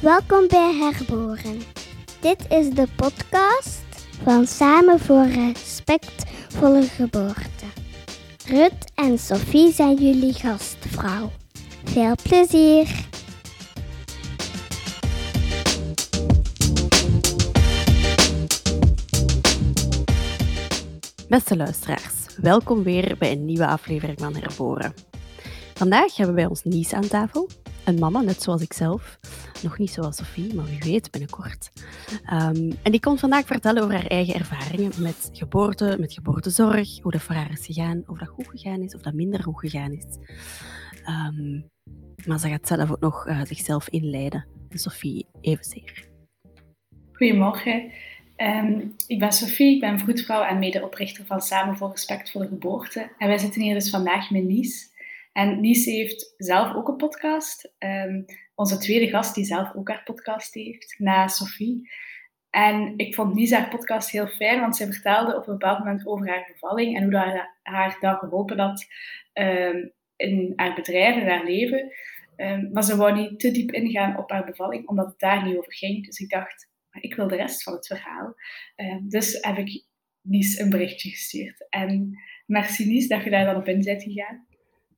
Welkom bij Herboren. Dit is de podcast van Samen voor Respectvolle Geboorte. Rut en Sophie zijn jullie gastvrouw. Veel plezier! Beste luisteraars, welkom weer bij een nieuwe aflevering van Herboren. Vandaag hebben wij ons Nies aan tafel. Een mama, net zoals ik zelf. Nog niet zoals Sophie, maar wie weet binnenkort. Um, en die komt vandaag vertellen over haar eigen ervaringen met geboorte, met geboortezorg, hoe dat voor haar is gegaan, of dat goed gegaan is, of dat minder goed gegaan is. Um, maar ze gaat zelf ook nog uh, zichzelf inleiden. En Sophie evenzeer. Goedemorgen. Um, ik ben Sophie, ik ben vroedvrouw en medeoprichter van Samen voor Respect voor de Geboorte. En wij zitten hier dus vandaag met Nies. En Nies heeft zelf ook een podcast. Onze tweede gast die zelf ook haar podcast heeft, na Sophie. En ik vond Nies haar podcast heel fijn, want zij vertelde op een bepaald moment over haar bevalling en hoe dat haar dan geholpen had um, in haar bedrijf, in haar leven. maar ze wou niet te diep ingaan op haar bevalling, omdat het daar niet over ging. Dus ik dacht, ik wil de rest van het verhaal. Uh, dus heb ik Nies een berichtje gestuurd. En merci Nies dat je daar dan op in bent gegaan.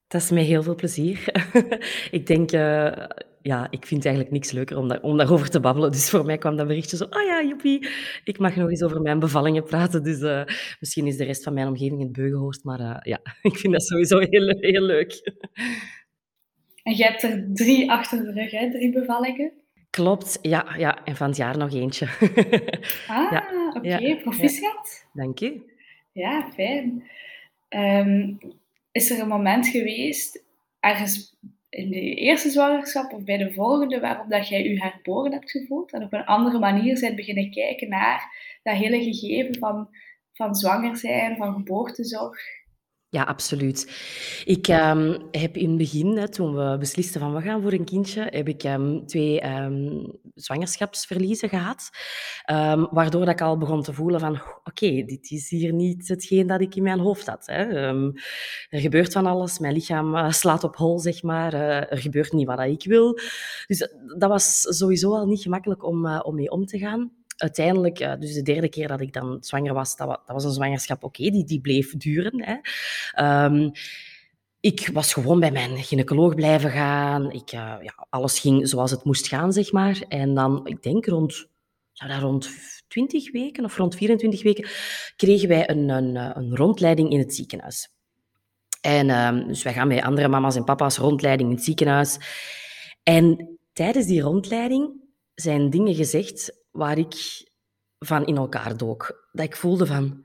Dat is mij heel veel plezier. ik denk, uh, ja, ik vind eigenlijk niks leuker om, daar, om daarover te babbelen. Dus voor mij kwam dat berichtje zo, ah ja, joepie, ik mag nog eens over mijn bevallingen praten. Dus uh, misschien is de rest van mijn omgeving het beugenhoorst, maar uh, ja, ik vind dat sowieso heel, heel leuk. En je hebt er drie achter de rug, hè? Drie bevallingen? Klopt, ja, ja. En van het jaar nog eentje. ah, ja, oké. Okay. Ja, Proficiat. Ja. Dank je. Ja, fijn. Um, is er een moment geweest, ergens in de eerste zwangerschap of bij de volgende, waarop dat jij je herboren hebt gevoeld en op een andere manier bent beginnen kijken naar dat hele gegeven van, van zwanger zijn, van geboortezorg? Ja, absoluut. Ik um, heb in het begin, hè, toen we beslisten van we gaan voor een kindje, heb ik um, twee um, zwangerschapsverliezen gehad. waardoor dat ik al begon te voelen van, oké, dit is hier niet hetgeen dat ik in mijn hoofd had. Hè. er gebeurt van alles, mijn lichaam uh, slaat op hol, zeg maar. Uh, er gebeurt niet wat ik wil. Dus dat was sowieso al niet gemakkelijk om, uh, om mee om te gaan uiteindelijk, uh, dus de derde keer dat ik dan zwanger was, dat, dat was een zwangerschap, oké, die, die bleef duren. Hè. Um, ik was gewoon bij mijn gynaecoloog blijven gaan. Ik, uh, ja, alles ging zoals het moest gaan, zeg maar. En dan, ik denk rond, zou dat rond 20 weken of rond 24 weken, kregen wij een, een, een rondleiding in het ziekenhuis. En um, dus wij gaan met andere mama's en papa's rondleiding in het ziekenhuis. En tijdens die rondleiding zijn dingen gezegd waar ik van in elkaar dook. Dat ik voelde van,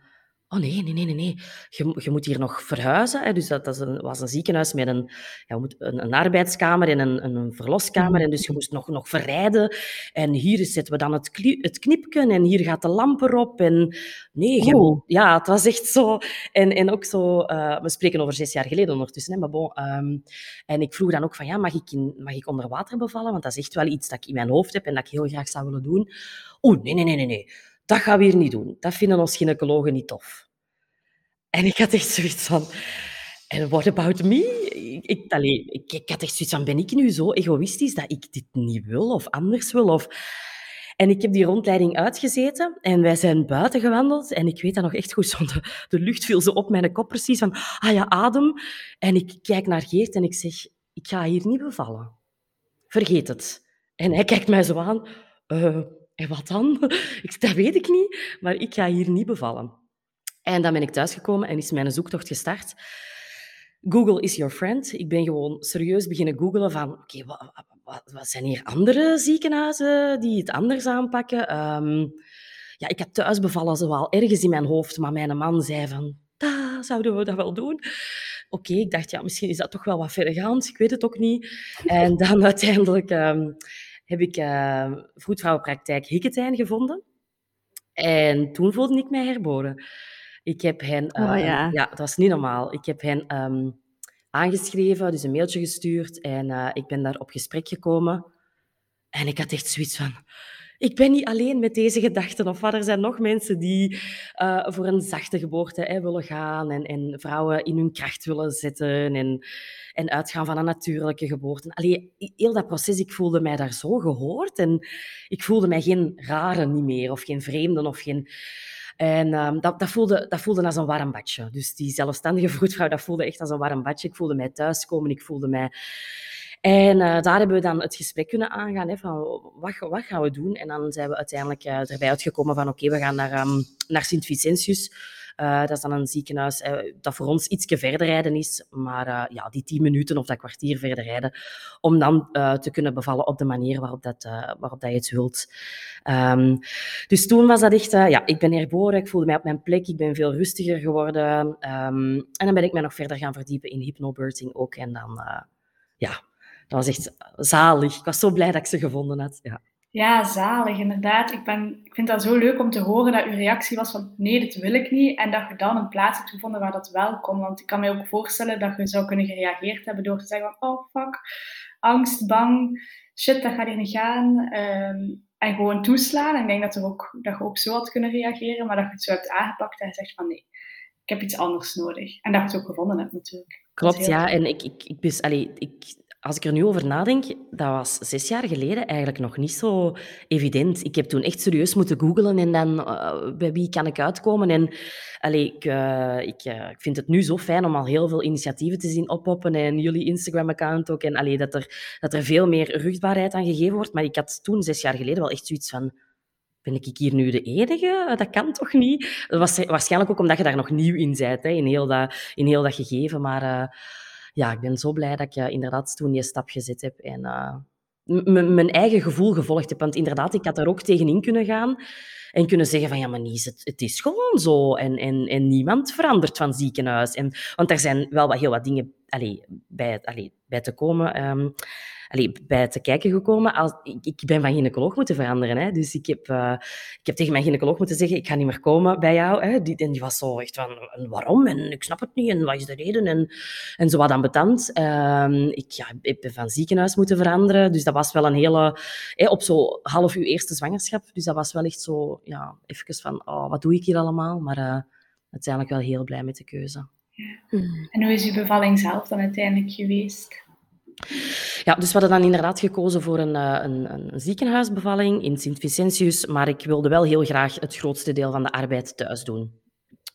oh nee, nee, nee, nee, nee. Je, je moet hier nog verhuizen. Hè. Dus dat, dat een, was een ziekenhuis met een, ja, een, een arbeidskamer en een, een verloskamer. En dus je moest nog, nog verrijden. En hier zetten we dan het, het knipken en hier gaat de lamp erop. En nee, je, oh. ja, het was echt zo. En, en ook zo, uh, we spreken over zes jaar geleden ondertussen. Hè, maar bon, um, en ik vroeg dan ook van, ja, mag ik, in, mag ik onder water bevallen? Want dat is echt wel iets dat ik in mijn hoofd heb en dat ik heel graag zou willen doen. Oeh, nee, nee, nee, nee, nee dat gaan we hier niet doen. Dat vinden ons gynaecologen niet tof. En ik had echt zoiets van... En what about me? Ik, ik, ik, ik had echt zoiets van, ben ik nu zo egoïstisch dat ik dit niet wil of anders wil? Of... En ik heb die rondleiding uitgezeten en wij zijn buiten gewandeld. En ik weet dat nog echt goed, zo de, lucht viel zo op mijn kop precies van, ah ja, adem. En ik kijk naar Geert en ik zeg, ik ga hier niet bevallen. Vergeet het. En hij kijkt mij zo aan, uh, en wat dan? Ik, dat weet ik niet, maar ik ga hier niet bevallen. En dan ben ik thuisgekomen en is mijn zoektocht gestart. Google is your friend. Ik ben gewoon serieus beginnen googelen van, oké, wat, wat, zijn hier andere ziekenhuizen die het anders aanpakken? Um, ja, ik heb thuis bevallen zowel ergens in mijn hoofd, maar mijn man zei van, zouden we dat wel doen? Oké, ik dacht, ja, misschien is dat toch wel wat verregaand, ik weet het ook niet. En dan uiteindelijk... Um, heb ik uh, vroedvrouwenpraktijk Hikketijn gevonden. En toen voelde ik mij herboren. Ik heb hen... Uh, oh, ja. ja, dat was niet normaal. Ik heb hen um, aangeschreven, dus een mailtje gestuurd. En uh, ik ben daar op gesprek gekomen. En ik had echt zoiets van... ik ben niet alleen met deze gedachten. Of wat, er zijn nog mensen die uh, voor een zachte geboorte hè, willen gaan en, en, vrouwen in hun kracht willen zetten en, en uitgaan van een natuurlijke geboorte. Allee, heel dat proces, ik voelde mij daar zo gehoord en ik voelde mij geen rare niet meer of geen vreemden of geen... En um, dat, dat, voelde, dat voelde als een warm badje. Dus die zelfstandige vroedvrouw, dat voelde echt als een warm badje. Ik voelde mij thuiskomen, ik voelde mij en uh, daar hebben we dan het gesprek kunnen aangaan, hè, van wat, wat, gaan we doen? En dan zijn we uiteindelijk uh, erbij uitgekomen van oké, we gaan naar, um, naar Sint-Vicentius. Uh, dat is dan een ziekenhuis dat voor ons ietsje verder rijden is, maar ja, die tien minuten of dat kwartier verder rijden, om dan te kunnen bevallen op de manier waarop, dat, waarop dat je het wilt. Um, dus toen was dat echt, ja, ik ben herboren, ik voelde mij op mijn plek, ik ben veel rustiger geworden. Um, en dan ben ik mij nog verder gaan verdiepen in hypnobirthing ook. En dan, ja, dat was echt zalig. Ik was zo blij dat ik ze gevonden had. Ja. Ja, zalig, inderdaad. Ik, ben, ik vind dat zo leuk om te horen dat uw reactie was van nee, dit wil ik niet. En dat je dan een plaats hebt gevonden waar dat wel kon. Want ik kan me ook voorstellen dat je zou kunnen gereageerd hebben door te zeggen van oh fuck, angst, bang, shit, dat gaat hier niet gaan. Ehm, en gewoon toeslaan. En ik denk dat, er ook, dat je ook zo had kunnen reageren, maar dat je het zo hebt aangepakt en zegt van nee, ik heb iets anders nodig. En dat je het ook gevonden hebt natuurlijk. Klopt, ja. En ik, ik, ik, dus, allee, ik als ik er nu over nadenk, dat was zes jaar geleden eigenlijk nog niet zo evident. Ik heb toen echt serieus moeten googlen en dan uh, bij wie kan ik uitkomen. En allee, ik, uh, ik, uh, ik, vind het nu zo fijn om al heel veel initiatieven te zien oppoppen en jullie Instagram-account ook. En allee, dat, er, dat er veel meer rugbaarheid aan gegeven wordt. Maar ik had toen zes jaar geleden wel echt zoiets van ben ik hier nu de enige? Dat kan toch niet? Dat was waarschijnlijk ook omdat je daar nog nieuw in bent, hè, in, heel dat, in heel dat gegeven. Maar ja, ik ben zo blij dat ik uh, inderdaad toen die stap gezet heb en uh, mijn eigen gevoel gevolgd heb. Want inderdaad, ik had daar ook tegenin kunnen gaan en kunnen zeggen van ja, maar Nies, het, het is gewoon zo. En, en, en niemand verandert van ziekenhuis. En, want er zijn wel wat, heel wat dingen allee, bij, allee, bij te komen. Um, allee, bij te kijken gekomen. Als, ik, ik, ben van gynaecoloog moeten veranderen. Hè. Dus ik heb, uh, ik heb tegen mijn gynaecoloog moeten zeggen, ik ga niet meer komen bij jou. Hè. Die, en die was zo echt van, waarom? En ik snap het niet. En wat is de reden? En, en zo wat ambetant. Uh, ik, ja, ben van ziekenhuis moeten veranderen. Dus dat was wel een hele... Hè, op zo'n half uur eerste zwangerschap. Dus dat was wel echt zo, ja, even van, oh, wat doe ik hier allemaal? Maar uh, uiteindelijk wel heel blij met de keuze. Ja. En hoe is uw bevalling zelf dan uiteindelijk geweest? Ja, dus we hadden dan inderdaad gekozen voor een, eh, een, een ziekenhuisbevalling in Sint-Vicentius, maar ik wilde wel heel graag het grootste deel van de arbeid thuis doen.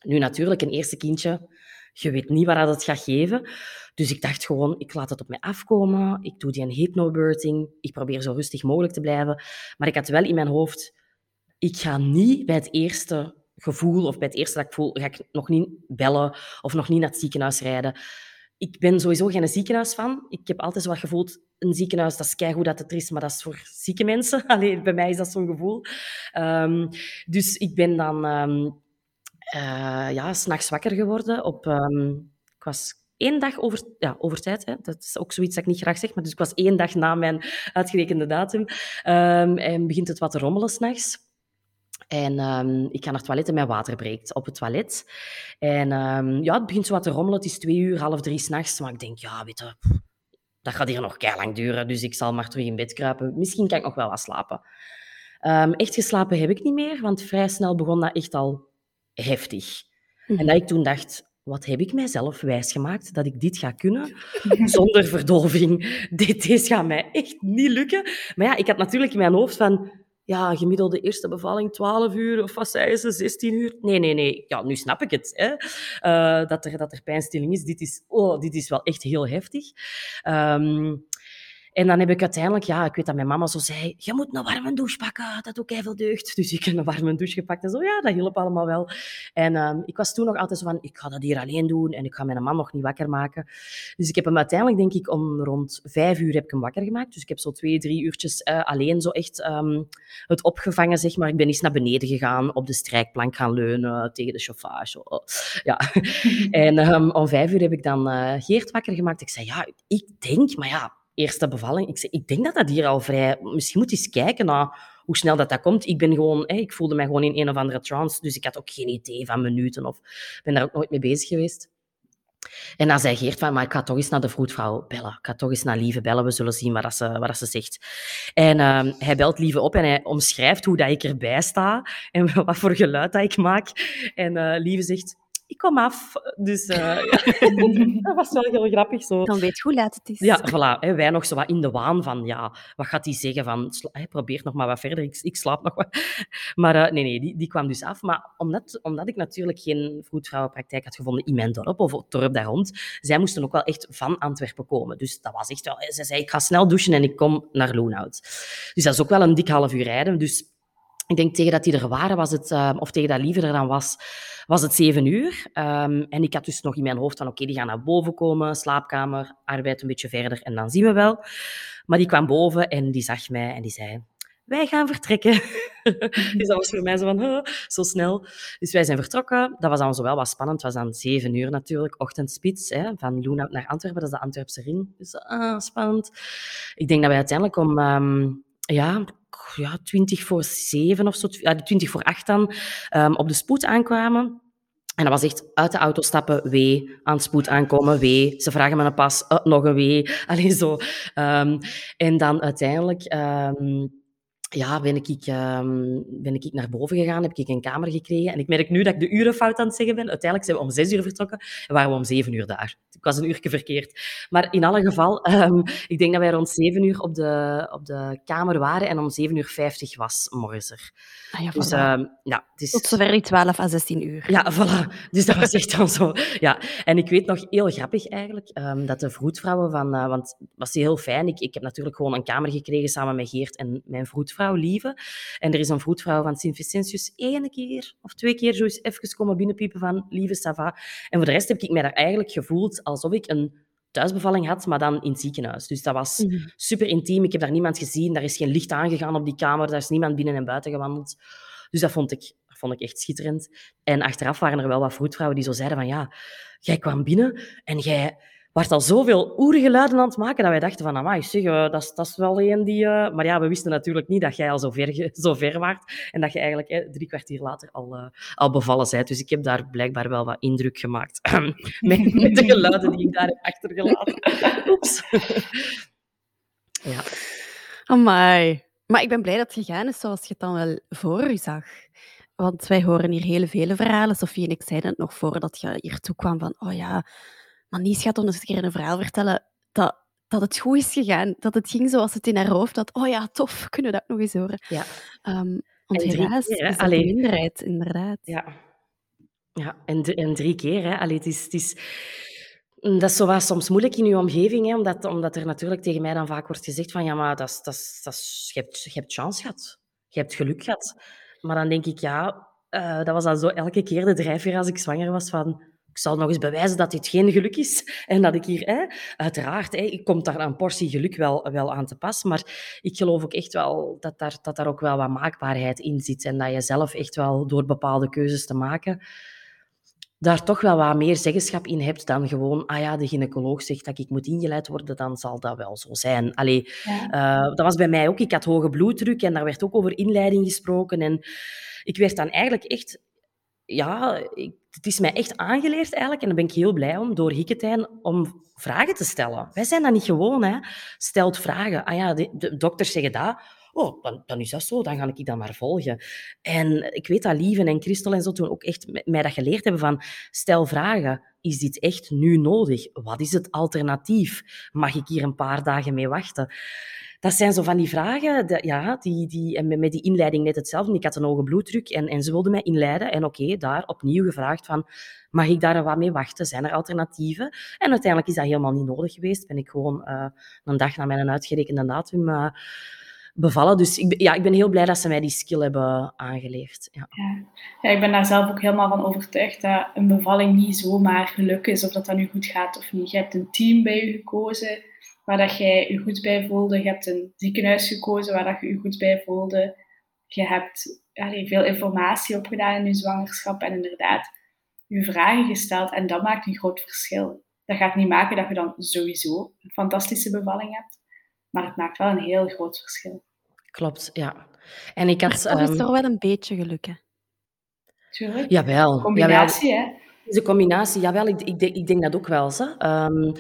Nu natuurlijk, een eerste kindje, je weet niet waar dat het gaat geven. Dus ik dacht gewoon, ik laat het op mij afkomen, ik doe die een hypnobirthing, ik probeer zo rustig mogelijk te blijven. Maar ik had wel in mijn hoofd, ik ga niet bij het eerste gevoel of bij het eerste dat ik voel, ga ik nog niet bellen of nog niet naar het ziekenhuis rijden ik ben sowieso geen ziekenhuis Ik heb altijd zo wat gevoeld, een ziekenhuis, dat is goed dat het is, maar dat is voor zieke mensen. Alleen bij mij is dat zo'n gevoel. Um, dus ik ben dan um, uh, ja, s'nachts wakker geworden. Op, um, ik was één dag over, ja, over tijd. Hè. Dat is ook zoiets dat ik niet graag zeg. Maar dus ik was één dag na mijn uitgerekende datum. en begint het wat te rommelen s'nachts. En um, ik ga naar het toilet en mijn water breekt op het toilet. En um, ja, het begint zo wat te rommelen. Het is twee uur, half drie s'nachts. Maar ik denk, ja, weet je, dat gaat hier nog lang duren. Dus ik zal maar terug in bed kruipen. Misschien kan ik nog wel wat slapen. Um, echt geslapen heb ik niet meer, want vrij snel begon dat echt al heftig. En mhm. dat ik toen dacht, wat heb ik mijzelf wijsgemaakt dat ik dit ga kunnen zonder verdoving? Dit, dit gaat mij echt niet lukken. Maar ja, ik had natuurlijk in mijn hoofd van ja, gemiddelde eerste bevalling 12 uur of wat zei ze, 16 uur. Nee, nee, nee. Ja, nu snap ik het. Hè. Uh, dat, er, dat er pijnstilling is. Dit is, oh, dit is wel echt heel heftig. Um, en dan heb ik uiteindelijk, ja, ik weet dat mijn mama zo zei, je moet een warme douche pakken, dat doet veel deugd. Dus ik heb een warme douche gepakt en zo, ja, dat hielp allemaal wel. En um, ik was toen nog altijd zo van, ik ga dat hier alleen doen en ik ga mijn man nog niet wakker maken. Dus ik heb hem uiteindelijk, denk ik, om rond vijf uur heb ik hem wakker gemaakt. Dus ik heb zo twee, drie uurtjes uh, alleen zo echt um, het opgevangen, zeg maar. Ik ben eens naar beneden gegaan, op de strijkplank gaan leunen, tegen de chauffage. Oh, ja. en um, om vijf uur heb ik dan uh, Geert wakker gemaakt. Ik zei, ja, ik denk, maar ja, eerste bevalling. Ik, zei, ik denk dat dat hier al vrij... Misschien moet je eens kijken naar hoe snel dat, dat komt. Ik, ben gewoon, ik voelde mij gewoon in een of andere trance, dus ik had ook geen idee van minuten of ben daar ook nooit mee bezig geweest. En dan zei Geert van, maar ik ga toch eens naar de vroedvrouw bellen. Ik ga toch eens naar Lieve bellen, we zullen zien wat, dat ze, wat dat ze zegt. En ehm, hij belt Lieve op en hij omschrijft hoe dat ik erbij sta en wat voor geluid dat ik maak. En uh, Lieve zegt, ik kom af. Dus uh, dat was wel heel grappig. Zo. Dan weet je hoe laat het is. Ja, voilà. Hè, wij nog zo wat in de waan van, ja, wat gaat hij zeggen? Van, hij probeert nog maar wat verder, ik, ik slaap nog wat. Maar uh, nee, nee, die, die kwam dus af. Maar omdat, omdat ik natuurlijk geen vroedvrouwenpraktijk had gevonden in mijn dorp, of het dorp daar rond, zij moesten ook wel echt van Antwerpen komen. Dus dat was echt wel... Ze zei, ik ga snel douchen en ik kom naar Loonhout. Dus dat is ook wel een dik half uur rijden. Dus ik denk tegen dat die er waren, was het, uh, of tegen dat liever er dan was, was het zeven uur. Um, en ik had dus nog in mijn hoofd van, oké, die gaan naar boven komen, slaapkamer, arbeid een beetje verder en dan zien we wel. Maar die kwam boven en die zag mij en die zei, wij gaan vertrekken. dus dat was voor mij zo van, zo snel. Dus wij zijn vertrokken. Dat was dan zo wel wat spannend. Het was dan zeven uur natuurlijk, ochtendspits, hè, van Loenhout naar Antwerpen. Dat is de Antwerpse ring. Dus ah, spannend. Ik denk dat wij uiteindelijk om... Um, ja, ja, 20 voor 7 of zo, ja, 20 voor 8 dan, um, op de spoed aankwamen. En dat was echt uit de auto stappen, wee, aan spoed aankomen, wee. Ze vragen me een pas, uh, nog een wee. Alleen zo. Um, en dan uiteindelijk... Um, ja, ben ik, um, ben ik naar boven gegaan, heb ik een kamer gekregen. En ik merk nu dat ik de uren fout aan het zeggen ben. Uiteindelijk zijn we om zes uur vertrokken en waren we om zeven uur daar. Ik was een uurtje verkeerd. Maar in alle geval, um, ik denk dat wij rond zeven uur op de, op de kamer waren en om zeven uur vijftig was Morser. Ah ja, dus, um, ja. Tot zover die 12 à 16 uur. Ja, voilà. Dus dat was echt dan zo. Ja. En ik weet nog, heel grappig eigenlijk, dat de vroedvrouwen van... Uh, want het was heel fijn. Ik, ik heb natuurlijk gewoon een kamer gekregen samen met Geert en mijn vroedvrouw Lieve. En er is een vroedvrouw van Sint-Vicentius één keer of twee keer zo eens even komen binnenpiepen van Lieve Sava. En voor de rest heb ik mij daar eigenlijk gevoeld alsof ik een thuisbevalling had, maar dan in het ziekenhuis. Dus dat was -hmm. super intiem. Ik heb daar niemand gezien. Daar is geen licht aangegaan op die kamer. Daar is niemand binnen en buiten gewandeld. Dus dat vond ik, dat vond ik echt schitterend. En achteraf waren er wel wat vroedvrouwen die zo zeiden van ja, jij kwam binnen en jij was al zoveel oergeluiden aan het maken dat wij dachten van, amai, zeg, uh, dat, is, dat is wel een die... Uh... Maar ja, we wisten natuurlijk niet dat jij al zo ver, zo ver waart en dat je eigenlijk eh, drie kwartier later al, uh, al bevallen bent. Dus ik heb daar blijkbaar wel wat indruk gemaakt met, met, de geluiden die ik daar heb achtergelaten. Oeps. ja. Amai. Maar ik ben blij dat het gegaan is zoals je het dan wel voor u zag. Want wij horen hier hele vele verhalen. Sofie en ik zeiden het nog voordat je hier toe kwam van, oh ja... Maar Nies gaat ons eens een keer een verhaal vertellen dat, dat het goed is gegaan. Dat het ging zoals het in haar hoofd had. Oh ja, tof, kunnen we dat nog eens horen? Ja. Um, want helaas keer, is Allee. minderheid, inderdaad. Ja, ja en, en drie keer. Hè. Allee, het is... Het is... Dat is zo soms moeilijk in je omgeving, hè, omdat, omdat er natuurlijk tegen mij dan vaak wordt gezegd van ja, maar dat, dat, dat, je, hebt, je hebt chance gehad. Je hebt geluk gehad. Maar dan denk ik, ja, uh, dat was dan zo elke keer de drijfveer als ik zwanger was van ik zal nog eens bewijzen dat dit geen geluk is. En dat ik hier, hè, uiteraard, hè, ik kom daar een portie geluk wel, wel aan te pas. Maar ik geloof ook echt wel dat daar, dat daar ook wel wat maakbaarheid in zit. En dat je zelf echt wel door bepaalde keuzes te maken, daar toch wel wat meer zeggenschap in hebt dan gewoon, ah ja, de gynaecoloog zegt dat ik moet ingeleid worden, dan zal dat wel zo zijn. Allee, ja. uh, dat was bij mij ook. Ik had hoge bloeddruk en daar werd ook over inleiding gesproken. En ik werd dan eigenlijk echt ja, ik, het is mij echt aangeleerd eigenlijk, en daar ben ik heel blij om, door Hikketijn, om vragen te stellen. Wij zijn dat niet gewoon, hè. Stelt vragen. Ah ja, de, de dokters zeggen dat. Oh, dan, dan is dat zo, dan ga ik dat maar volgen. En ik weet dat Lieven en Christel en zo toen ook echt mij dat geleerd hebben van, stel vragen. Is dit echt nu nodig? Wat is het alternatief? Mag ik hier een paar dagen mee wachten? dat zijn zo van die vragen, ja, die, die, en met die inleiding net hetzelfde. Ik had een hoge bloeddruk en, en ze wilden mij inleiden. En oké, daar opnieuw gevraagd van, mag ik daar wat mee wachten? Zijn er alternatieven? En uiteindelijk is dat helemaal niet nodig geweest. Ben ik gewoon uh, een dag na mijn uitgerekende datum uh, bevallen. Dus ik, ja, ik ben heel blij dat ze mij die skill hebben aangeleerd. Ja. Ja. ik ben daar zelf ook helemaal van overtuigd dat een bevalling niet zomaar geluk is of dat dat nu goed gaat of niet. Je hebt een team bij je gekozen waar dat jij je goed bij voelde. Je hebt een ziekenhuis gekozen waar dat je je goed bij voelde. Je hebt veel informatie opgedaan in je zwangerschap en inderdaad je vragen gesteld. En dat maakt een groot verschil. Dat gaat niet maken dat je dan sowieso een fantastische bevalling hebt, maar het maakt wel een heel groot verschil. Klopt, ja. En ik had... Is um... toch wel een beetje geluk, hè? Tuurlijk. Jawel. Combinatie, jawel. hè? Deze combinatie, jawel, ik, ik, denk, ik denk dat ook wel. Hè. Ehm,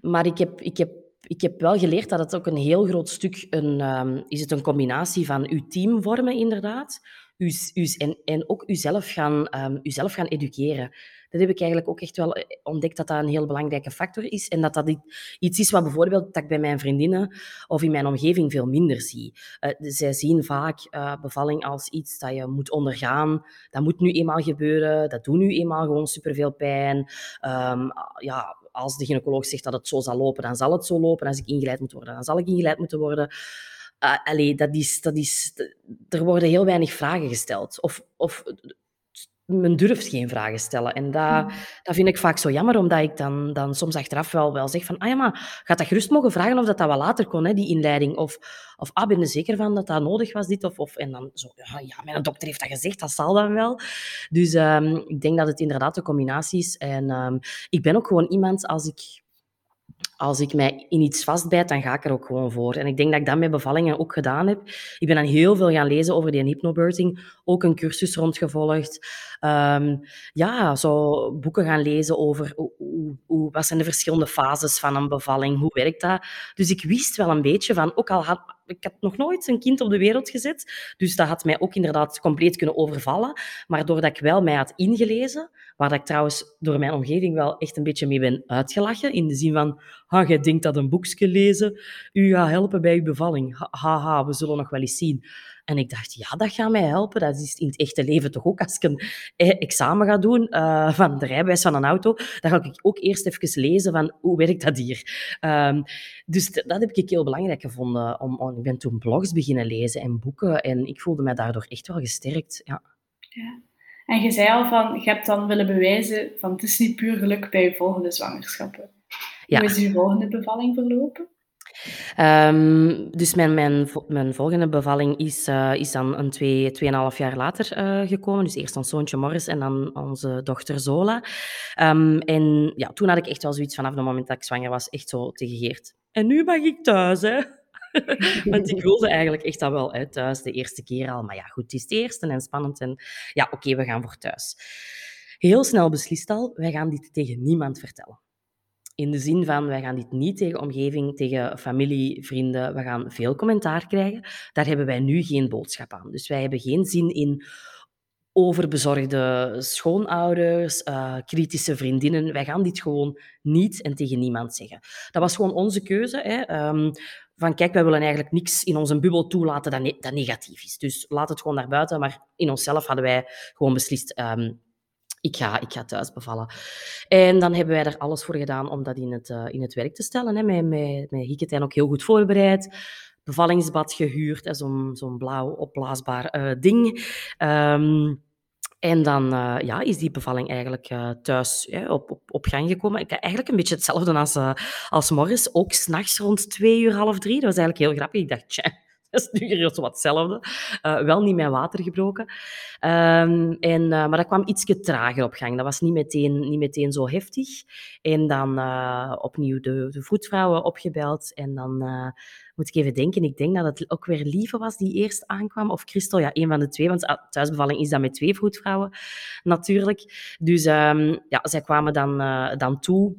maar ik heb, ik, heb, ik heb wel geleerd dat het ook een heel groot stuk een, um, is het een combinatie van uw team vormen, inderdaad. U, u, en, en ook uzelf gaan, um, uzelf gaan educeren dat heb ik eigenlijk ook echt wel eh, ontdekt dat dat een heel belangrijke factor is. En dat dat iets is wat bijvoorbeeld dat ik bij mijn vriendinnen of in mijn omgeving veel minder zie. Uh, zij zien vaak uh, bevalling als iets dat je moet ondergaan. Dat moet nu eenmaal gebeuren. Dat doet nu eenmaal gewoon superveel pijn. Um, ja, als de gynaecoloog zegt dat het zo zal lopen, dan zal het zo lopen. Als ik ingeleid moet worden, dan zal ik ingeleid moeten worden. Uh, allee, dat is, dat is, er worden heel weinig vragen gesteld. Of, of men durft geen vragen stellen. En dat, hmm. dat vind ik vaak zo jammer, omdat ik dan, dan soms achteraf wel, wel zeg van, ah ja, maar gaat dat gerust mogen vragen of dat, dat wel later kon, hè, die inleiding. Of, of ah, ben je zeker van dat dat nodig was, dit? Of, of, en dan zo, ja, ja, mijn dokter heeft dat gezegd, dat zal dan wel. Dus um, ik denk dat het inderdaad combinatie is. En um, ik ben ook gewoon iemand, als ik als ik mij in iets vastbijt, dan ga ik er ook gewoon voor. En ik denk dat ik dat met bevallingen ook gedaan heb. Ik ben dan heel veel gaan lezen over die hypnobirthing, ook een cursus rondgevolgd. Um, ja, zo boeken gaan lezen over hoe, hoe, wat zijn de verschillende fases van een bevalling, hoe werkt dat. Dus ik wist wel een beetje van, ook al had ik nog nooit een kind op de wereld gezet, dus dat had mij ook inderdaad compleet kunnen overvallen. Maar doordat ik wel mij had ingelezen, waar ik trouwens door mijn omgeving wel echt een beetje mee ben uitgelachen, in de zin van, ha, jij denkt dat een boekje lezen u gaat helpen bij uw bevalling. Haha, ha, we zullen nog wel eens zien. En ik dacht, ja, dat gaat mij helpen. Dat is in het echte leven toch ook. Als ik een e-, examen ga doen uh, van de rijbewijs van een auto, dan ga ik ook eerst even lezen van hoe werkt dat hier. Um, dus dat heb ik heel belangrijk gevonden. Om, om, ik ben toen blogs beginnen lezen en boeken. En ik voelde me daardoor echt wel gesterkt. Ja. ja. En je zei al van, je hebt dan willen bewijzen van het is niet puur geluk bij je volgende zwangerschappen. Ja. Hoe is je volgende bevalling verlopen? Um, dus mijn, mijn, mijn volgende bevalling is, uh, is dan een twee, tweeënhalf jaar later uh, gekomen. Dus eerst ons zoontje Morris en dan onze dochter Zola. Um, en ja, toen had ik echt wel zoiets vanaf het moment dat ik zwanger was, echt zo tegen Geert. En nu mag ik thuis, hè? Want ik wilde eigenlijk echt dat wel uit thuis, de eerste keer al. Maar ja, goed, het is het eerste en spannend. En ja, oké, okay, we gaan voor thuis. Heel snel beslist al, wij gaan dit tegen niemand vertellen. In de zin van, wij gaan dit niet tegen omgeving, tegen familie, vrienden. We gaan veel commentaar krijgen. Daar hebben wij nu geen boodschap aan. Dus wij hebben geen zin in overbezorgde schoonouders, uh, kritische vriendinnen. Wij gaan dit gewoon niet en tegen niemand zeggen. Dat was gewoon onze keuze. Hè. Um, van kijk, wij willen eigenlijk niks in onze bubbel toelaten dat, dat negatief is. Dus laat het gewoon naar buiten. Maar in onszelf hadden wij gewoon beslist... Um, ik ga, ik ga thuis bevallen. En dan hebben wij er alles voor gedaan om dat in het, uh, in het werk te stellen. Hè. Met, met, met Hieketijn ook heel goed voorbereid. Bevallingsbad gehuurd, zo'n zo'n blauw opblaasbaar uh, ding. Um, en dan uh, ja, is die bevalling eigenlijk thuis op, op, op gang gekomen. Ik, eigenlijk een beetje hetzelfde als, als Morris. Ook s'nachts rond twee uur, half drie. Dat was eigenlijk heel grappig. Ik dacht, tja, is nu hier wat hetzelfde. Uh, wel niet met water gebroken. Um, en, uh, maar dat kwam ietsje trager op gang. Dat was niet meteen, niet meteen zo heftig. En dan uh, opnieuw de, de voetvrouwen opgebeld. En dan moet ik even denken. Ik denk dat het ook weer Lieve was die eerst aankwam. Of Christel, ja, een van de twee. Want ah, thuisbevalling is dat met twee voetvrouwen natuurlijk. Dus um, ja, zij kwamen dan, dan toe.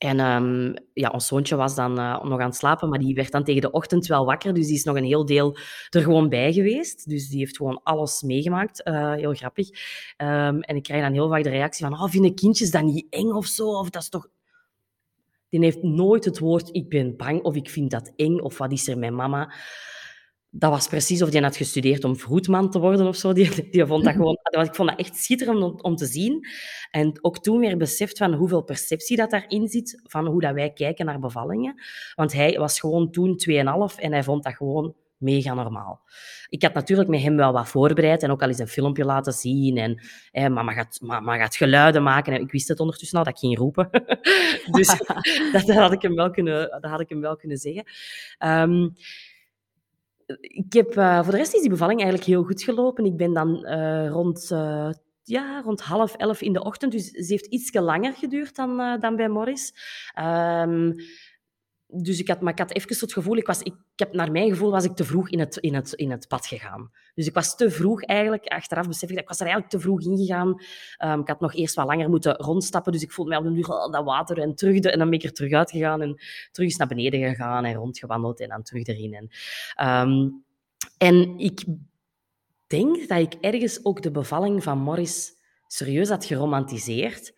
En um, ja, ons zoontje was dan uh, nog aan het slapen, maar die werd dan tegen de ochtend wel wakker. Dus die is nog een heel deel er gewoon bij geweest. Dus die heeft gewoon alles meegemaakt. Uh, heel grappig. Um, en ik krijg dan heel vaak de reactie van, oh, vinden kindjes dat niet eng of zo? Of dat is toch... Die heeft nooit het woord, ik ben bang, of ik vind dat eng, of wat is er met mama? Dat was precies of die had gestudeerd om vroedman te worden of zo. Die, die vond dat gewoon, ik vond dat echt schitterend om, om, te zien. En ook toen weer beseft van hoeveel perceptie dat daarin zit, van hoe dat wij kijken naar bevallingen. Want hij was gewoon toen 2,5 en hij vond dat gewoon mega normaal. Ik had natuurlijk met hem wel wat voorbereid en ook al eens een filmpje laten zien. En hè, mama, gaat, mama gaat geluiden maken. En ik wist het ondertussen al dat ik ging roepen. dus dat, dat, had ik hem wel kunnen, dat had ik hem wel kunnen zeggen. Um, ik heb, uh, voor de rest is die bevalling eigenlijk heel goed gelopen. Ik ben dan uh, rond, uh, ja, rond half elf in de ochtend, dus ze heeft iets langer geduurd dan, dan bij Morris. Um, dus ik had, maar ik had even het gevoel, ik, was, ik, heb naar mijn gevoel was ik te vroeg in het, in, het, in het pad gegaan. Dus ik was te vroeg eigenlijk, achteraf besef ik dat ik was er eigenlijk te vroeg ingegaan. Um, ik had nog eerst wat langer moeten rondstappen, dus ik voelde mij op duur dat water en terug, en dan ben ik er terug uitgegaan en terug eens naar beneden gegaan en rondgewandeld en dan terug erin. En, um, en ik denk dat ik ergens ook de bevalling van Morris serieus had geromantiseerd,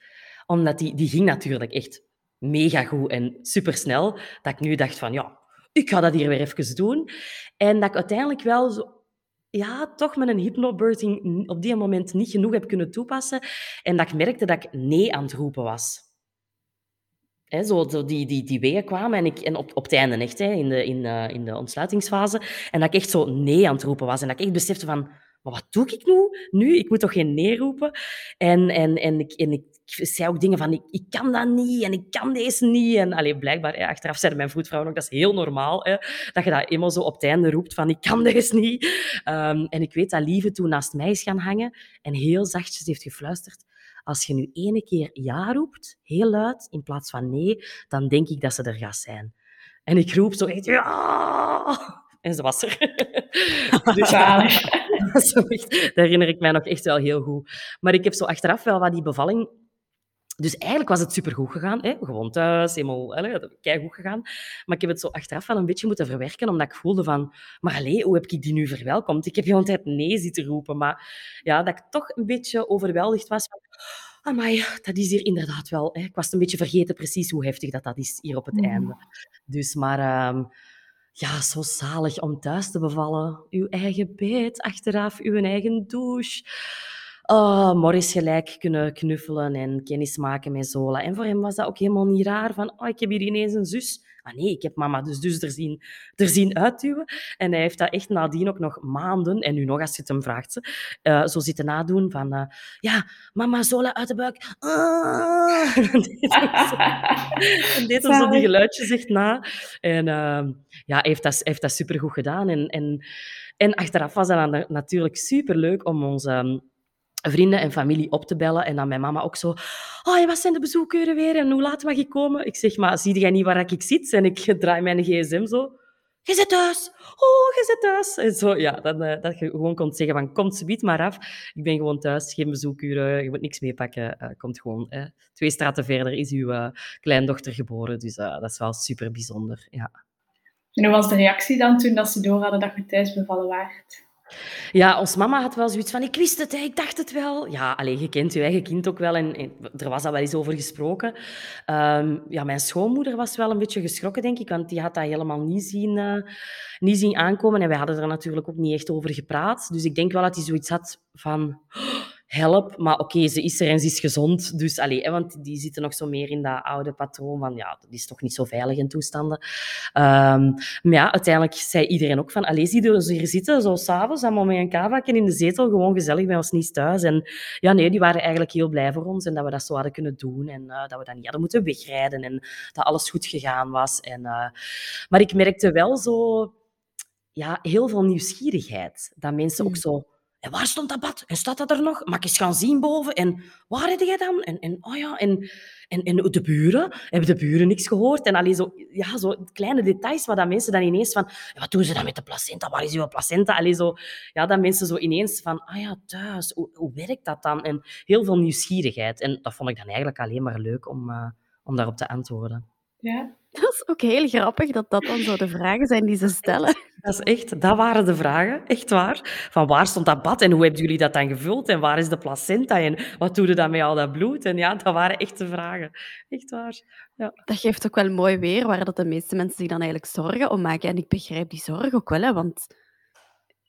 omdat die, die ging natuurlijk echt mega goed en supersnel, dat ik nu dacht van, ja, ik ga dat hier weer even doen. En dat ik uiteindelijk wel zo, ja, toch met een hypnobirthing op die moment niet genoeg heb kunnen toepassen. En dat ik merkte dat ik nee aan het roepen was. He, zo, die, die, die wegen kwamen en, ik, en op, op het einde echt, hè, in, de, in, uh, in de ontsluitingsfase. En dat ik echt zo nee aan het roepen was. En dat ik echt besefte van, wat doe ik nu? Nu? Ik moet toch geen nee roepen? En, en, en, ik, en ik zei ook dingen van, ik, ik kan dat niet en ik kan deze niet. En alleen blijkbaar, hè, achteraf zei mijn voetvrouw ook, dat is heel normaal, hè, dat je dat eenmaal zo op het einde roept van, ik kan deze niet. Um, en ik weet dat Lieve toen naast mij is gaan hangen en heel zachtjes heeft gefluisterd, als je nu ene keer ja roept, heel luid, in plaats van nee, dan denk ik dat ze er gaat zijn. En ik roep zo echt, ja! En ze was er. dus, dat herinner ik mij nog echt wel heel goed. Maar ik heb zo achteraf wel wat die bevalling dus eigenlijk was het supergoed gegaan. Hè? Gewoon thuis, helemaal goed gegaan. Maar ik heb het zo achteraf wel een beetje moeten verwerken, omdat ik voelde van... Maar allee, hoe heb ik die nu verwelkomd? Ik heb de hele tijd nee zitten roepen. Maar ja, dat ik toch een beetje overweldigd was van... Amai, dat is hier inderdaad wel... Hè? Ik was een beetje vergeten precies hoe heftig dat, dat is hier op het mm. einde. Dus, maar... Um, ja, zo zalig om thuis te bevallen. Uw eigen bed, achteraf uw eigen douche oh, Morris gelijk kunnen knuffelen en kennis maken met Zola. En voor hem was dat ook helemaal niet raar. Van, oh, ik heb hier ineens een zus. Ah nee, ik heb mama dus, dus er, zien, er zien uitduwen. En hij heeft dat echt nadien ook nog maanden, en nu nog als je het hem vraagt, uh, zo zitten nadoen van... Uh, ja, mama, Zola uit de buik. Ah. en deed hij zo, die geluidjes echt na. En uh, ja, heeft dat, heeft dat supergoed gedaan. En, en, en achteraf was dan natuurlijk superleuk om ons... Vrienden en familie op te bellen. En dan mijn mama ook zo... Oh, wat zijn de bezoekuren weer? En hoe laat mag ik komen? Ik zeg, maar zie jij niet waar ik zit? En ik draai mijn gsm zo. Je zit thuis. Oh, je zit thuis. En zo, ja, dan, uh, dat je gewoon kon zeggen van, komt ze maar af. Ik ben gewoon thuis, geen bezoekuren, je moet niks meepakken. Uh, komt gewoon. Twee straten verder is uw uh, kleindochter geboren. Dus dat is wel super bijzonder, ja. En hoe was de reactie dan toen dat ze door hadden dat je thuis bevallen waart? Ja, ons mama had wel zoiets van, ik wist het, ik dacht het wel. Ja, alleen je kent je eigen kind ook wel en, er was al wel eens over gesproken. Um, ja, mijn schoonmoeder was wel een beetje geschrokken, denk ik, want die had dat helemaal niet zien, uh, niet zien aankomen. En wij hadden er natuurlijk ook niet echt over gepraat. Dus ik denk wel dat hij zoiets had van help. Maar oké, ze is er en ze is gezond. Dus, allee, want die zitten nog zo meer in dat oude patroon van, ja, dat is toch niet zo veilig in toestanden. Um, maar ja, uiteindelijk zei iedereen ook van, allee, zie je hier zitten, zo s'avonds, allemaal met een kavakken in de zetel, gewoon gezellig bij ons niet thuis. En ja, nee, die waren eigenlijk heel blij voor ons en dat we dat zo hadden kunnen doen en uh, dat we dat niet hadden moeten wegrijden en dat alles goed gegaan was. En, uh, maar ik merkte wel zo, ja, heel veel nieuwsgierigheid. Dat mensen ook mm. zo en waar stond dat bad? En staat dat er nog? Mag ik eens gaan zien boven? En waar heb jij dan? En, en, oh ja, en, en, en de buren? Hebben de buren niks gehoord? En alleen zo, ja, zo kleine details waar dat mensen dan ineens van... Wat doen ze dan met de placenta? Waar is uw placenta? Alleen zo, ja, dat mensen zo ineens van... Ah ja, thuis. Hoe, hoe werkt dat dan? En heel veel nieuwsgierigheid. En dat vond ik dan eigenlijk alleen maar leuk om, uh, om daarop te antwoorden. Ja, dat is ook heel grappig dat dat dan zo de vragen zijn die ze stellen. Dat is echt, dat waren de vragen, echt waar. Van waar stond dat bad en hoe hebben jullie dat dan gevuld en waar is de placenta en wat doe je dan met al dat bloed? En ja, dat waren echt de vragen. Echt waar. Ja. Dat geeft ook wel mooi weer waar dat de meeste mensen zich dan eigenlijk zorgen om maken. En ik begrijp die zorg ook wel, hè, want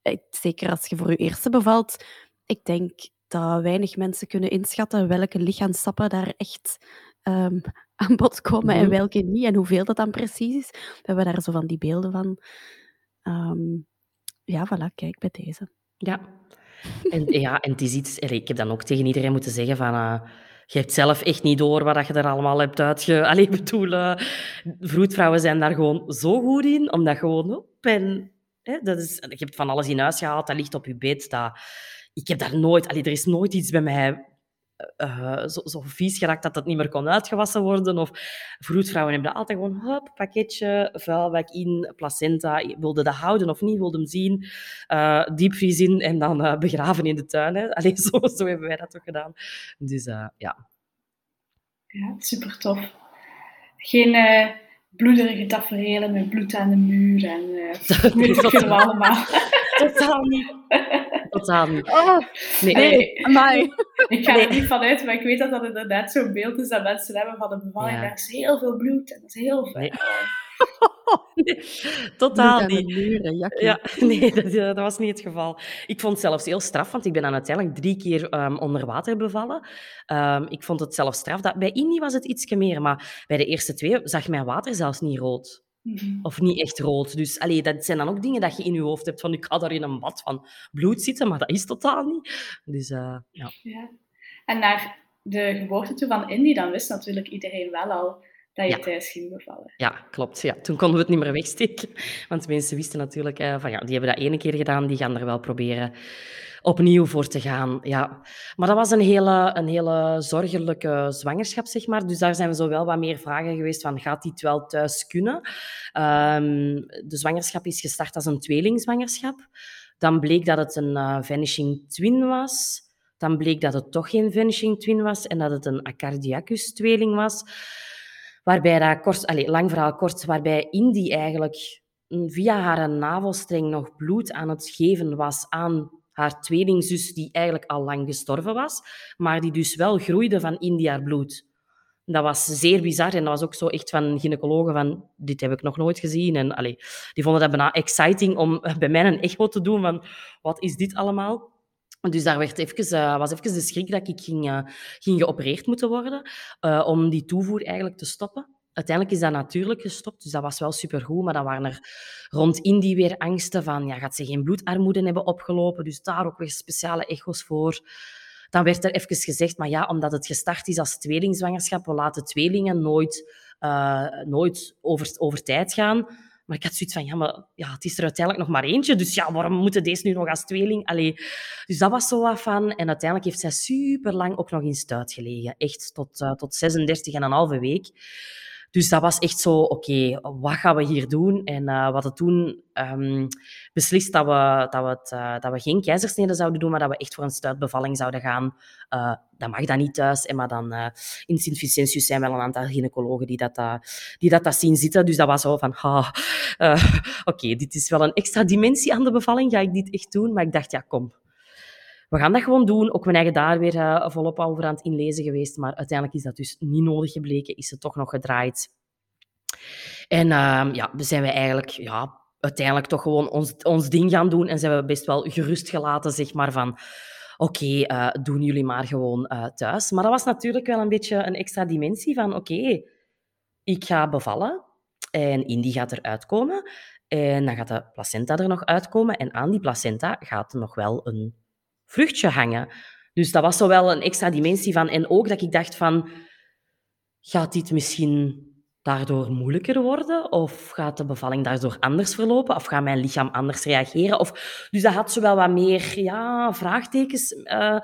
eh, zeker als je voor je eerste bevalt, ik denk dat weinig mensen kunnen inschatten welke lichaamstappen daar echt um, aan bod komen en mhm. welke niet en hoeveel dat dan precies is. We hebben daar zo van die beelden van. Um, ja, voilà, kijk bij deze. Ja. En, ja, en het is iets... Ik heb dan ook tegen iedereen moeten zeggen van... Uh, je hebt zelf echt niet door wat je er allemaal hebt uitge... Allee, ik bedoel, uh, vroedvrouwen zijn daar gewoon zo goed in, omdat gewoon op en... Hè, dat is, je hebt van alles in huis gehaald, dat ligt op je bed. Dat, ik heb daar nooit... Allee, er is nooit iets bij mij uh, zo, zo, vies geraakt dat het niet meer kon uitgewassen worden. Of vroedvrouwen hebben dat altijd gewoon, hop, pakketje, vuilbak in, placenta. Wilde dat houden of niet, wilde hem zien. Uh, diepvries in en dan begraven in de tuin. Hè. Allee, zo, zo hebben wij dat toch gedaan. Dus ja. Ja, super tof. Geen bloederige tafereelen met bloed aan de muur en uh, dat weet ik allemaal. Totaal niet. Totaal niet. Oh, nee, nee. nee. ik ga er niet vanuit, maar ik weet dat dat inderdaad zo'n beeld is dat mensen hebben van een bevalling. Ja. Er is heel veel bloed en dat is heel veel. Nee. Totaal niet. ja, nee, dat, dat, was niet het geval. Ik vond het zelfs heel straf, want ik ben dan uiteindelijk drie keer um, onder water bevallen. Um, ik vond het zelf straf. Dat, bij Indie was het iets meer, maar bij de eerste twee zag mijn water zelfs niet rood. Mhm. Of niet echt rood. Dus allee, dat zijn dan ook dingen dat je in je hoofd hebt van ik ga daar in een bad van bloed zitten, maar dat is totaal niet. Dus uh, ja. ja. En naar de geboorte toe van Indy, dan wist natuurlijk iedereen wel al dat je thuis ging bevallen. Ja, klopt. Ja. Toen konden we het niet meer wegsteken. Want mensen wisten natuurlijk uh, van ja, die hebben dat ene keer gedaan, die gaan er wel proberen opnieuw voor te gaan. Ja. Maar dat was een hele, een hele zorgelijke zwangerschap, zeg maar. Dus daar zijn zo wel wat meer vragen geweest van, gaat dit wel thuis kunnen? Um, de zwangerschap is gestart als een tweelingzwangerschap. Dan bleek dat het een uh, vanishing twin was. Dan bleek dat het toch geen vanishing twin was en dat het een acardiacus-tweeling was. Waarbij dat kort, allez, lang verhaal kort, waarbij Indy eigenlijk via haar navelstreng nog bloed aan het geven was aan haar tweelingzus, die eigenlijk al lang gestorven was, maar die dus wel groeide van Indy haar bloed. Dat was zeer bizar en dat was ook zo echt van gynaecologen van, dit heb ik nog nooit gezien. En allee, die vonden dat bijna exciting om bij mij een echo te doen van, wat is dit allemaal? Dus daar werd even, uh, was even de schrik dat ik ging, uh, ging geopereerd moeten worden uh, om die toevoer eigenlijk te stoppen. Uiteindelijk is dat natuurlijk gestopt, dus dat was wel supergoed. Maar dan waren er rond Indie weer angsten van, ja, gaat ze geen bloedarmoede hebben opgelopen? Dus daar ook weer speciale echo's voor. Dan werd er even gezegd, maar ja, omdat het gestart is als tweelingzwangerschap, we laten tweelingen nooit, nooit over, over tijd gaan. Maar ik had zoiets van, ja, maar ja, het is er uiteindelijk nog maar eentje. Dus ja, waarom moeten deze nu nog als tweeling? Allee. Dus dat was zo wat. En uiteindelijk heeft zij super lang ook nog in stuit gelegen. Echt tot, uh, tot 36 en een halve week. Dus dat was echt zo, oké, wat gaan we hier doen? En uh, we hadden toen um, beslist dat we, dat, we het, uh, dat we geen keizersnede zouden doen, maar dat we echt voor een stuitbevalling zouden gaan. Uh, dat mag dan niet thuis, maar dan in Sint-Vicentius zijn wel een aantal gynaecologen die dat, die dat, dat zien zitten. Dus dat was zo van, oké, dit is wel een extra dimensie aan de bevalling, ga ik dit echt doen? Maar ik dacht, ja, kom, we gaan dat gewoon doen. Ook mijn eigen daar weer uh, volop over aan het inlezen geweest. Maar uiteindelijk is dat dus niet nodig gebleken. Is het toch nog gedraaid. En uh, ja, zijn we eigenlijk ja, uiteindelijk toch gewoon ons, ons ding gaan doen. En zijn we best wel gerust gelaten, zeg maar, van... Oké, eh, doen jullie maar gewoon uh, thuis. Maar dat was natuurlijk wel een beetje een extra dimensie van... Oké, ik ga bevallen en Indy gaat eruit komen. En dan gaat de placenta er nog uitkomen. En aan die placenta gaat nog wel een vruchtje hangen. Dus dat was zo wel een extra dimensie van. En ook dat ik dacht van, gaat dit misschien daardoor moeilijker worden? Of gaat de bevalling daardoor anders verlopen? Of gaat mijn lichaam anders reageren? Of, dus dat had zo wel wat meer ja, vraagtekens, uh,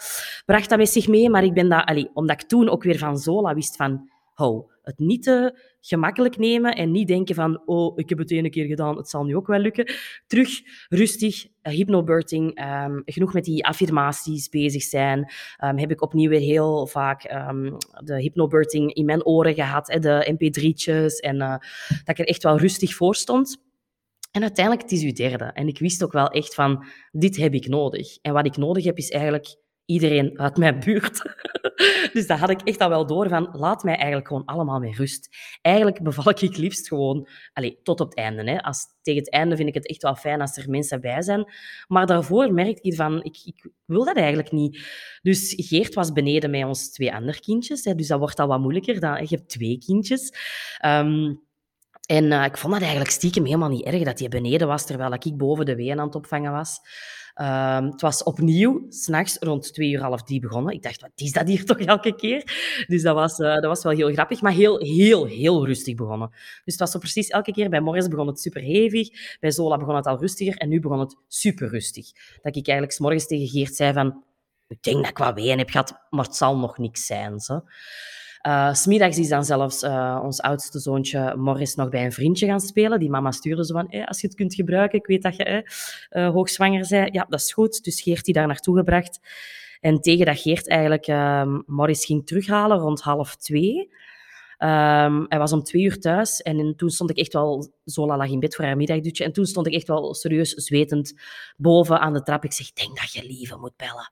bracht dat met zich mee. Maar ik ben dat, allee, omdat ik toen ook weer van Zola wist van, hou, het niet te gemakkelijk nemen en niet denken van, oh, ik heb het ene keer gedaan, het zal nu ook wel lukken. Terug, rustig, uh, hypnobirthing, um, genoeg met die affirmaties bezig zijn. Um, heb ik opnieuw weer heel vaak um, de hypnobirthing in mijn oren gehad, hè, de mp3'tjes, en uh, dat ik er echt wel rustig voor stond. En uiteindelijk, het is uw derde. En ik wist ook wel echt van, dit heb ik nodig. En wat ik nodig heb, is eigenlijk iedereen uit mijn buurt. dus dat had ik echt al wel door van, laat mij eigenlijk gewoon allemaal met rust. Eigenlijk beval ik het liefst gewoon, allez, tot op het einde. Hè. Als, tegen het einde vind ik het echt wel fijn als er mensen bij zijn. Maar daarvoor merkte ik van, ik, ik wil dat eigenlijk niet. Dus Geert was beneden met ons twee andere kindjes. Hè, dus dat wordt al wat moeilijker. Dan, je hebt twee kindjes. Um, en uh, ik vond dat eigenlijk stiekem helemaal niet erg dat hij beneden was, terwijl ik boven de ween aan het opvangen was. Um, het was opnieuw, s'nachts rond twee uur, half drie begonnen. Ik dacht, wat is dat hier toch elke keer? Dus dat was, uh, dat was wel heel grappig, maar heel, heel, heel rustig begonnen. Dus het was zo precies elke keer. Bij Morris begon het super hevig, bij Zola begon het al rustiger en nu begon het super rustig. Dat ik eigenlijk s morgens tegen Geert zei van, Ik denk dat ik wat ween heb gehad, maar het zal nog niks zijn. Zo. Uh, smiddags is dan zelfs uh, ons oudste zoontje Morris nog bij een vriendje gaan spelen. Die mama stuurde zo van, hey, als je het kunt gebruiken, ik weet dat je hoogzwanger bent. Ja, dat is goed. Dus Geert die daar naartoe gebracht. En tegen dat Geert eigenlijk ehm, Morris ging terughalen rond half twee... Um, hij was om twee uur thuis en toen stond ik echt wel... Zola lag in bed voor haar middagdutje. En toen stond ik echt wel serieus zwetend boven aan de trap. Ik zeg, denk dat je lieve moet bellen.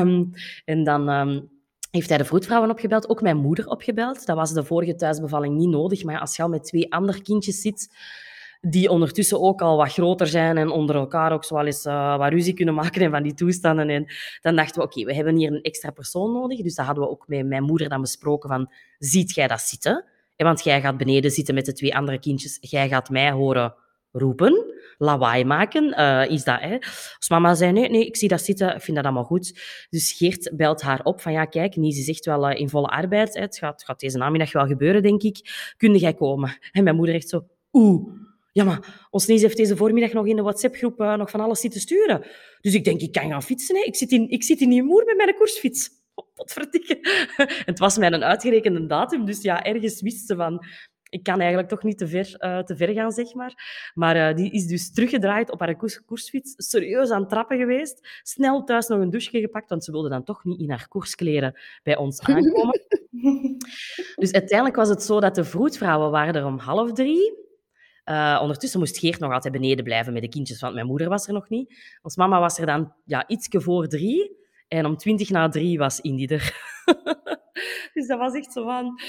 Um, en dan... heeft hij de vroedvrouwen opgebeld, ook mijn moeder opgebeld. Dat was de vorige thuisbevalling niet nodig, maar als je al met twee andere kindjes zit, die ondertussen ook al wat groter zijn en onder elkaar ook zo wel eens uh, wat ruzie kunnen maken en van die toestanden. En dan dachten we, oké, we hebben hier een extra persoon nodig. Dus dat hadden we ook met mijn moeder dan besproken van, ziet jij dat zitten? Want jij gaat beneden zitten met de twee andere kindjes. Jij gaat mij horen roepen, lawaai maken. Uh, is dat, hè? Als mama zei, nee, nee, ik zie dat zitten, ik vind dat allemaal goed. Dus Geert belt haar op van, ja, kijk, Nies is echt wel uh, in volle arbeid. Hè. Het gaat, gaat deze namiddag wel gebeuren, denk ik. Kun jij komen? En mijn moeder echt zo, oeh. Ja, maar ons Nies heeft deze voormiddag nog in de WhatsApp-groep uh, nog van alles zitten sturen. Dus ik denk, ik kan gaan fietsen. Hè. Ik, zit in, ik zit in Nieuwmoer met mijn koersfiets. Potverdikke. het was mij een uitgerekende datum, dus ja, ergens wist ze van ik kan eigenlijk toch niet te ver, uh, te ver gaan, zeg maar. Maar uh, die is dus teruggedraaid op haar koers koersfiets, serieus aan het trappen geweest, snel thuis nog een douche gepakt, want ze wilde dan toch niet in haar koerskleren bij ons aankomen. dus uiteindelijk was het zo dat de vroedvrouwen waren er om half drie. Uh, ondertussen moest Geert nog altijd beneden blijven met de kindjes, want mijn moeder was er nog niet. Ons mama was er dan ja, ietsje voor drie. En om twintig na drie was Indy er. dus dat was echt zo van...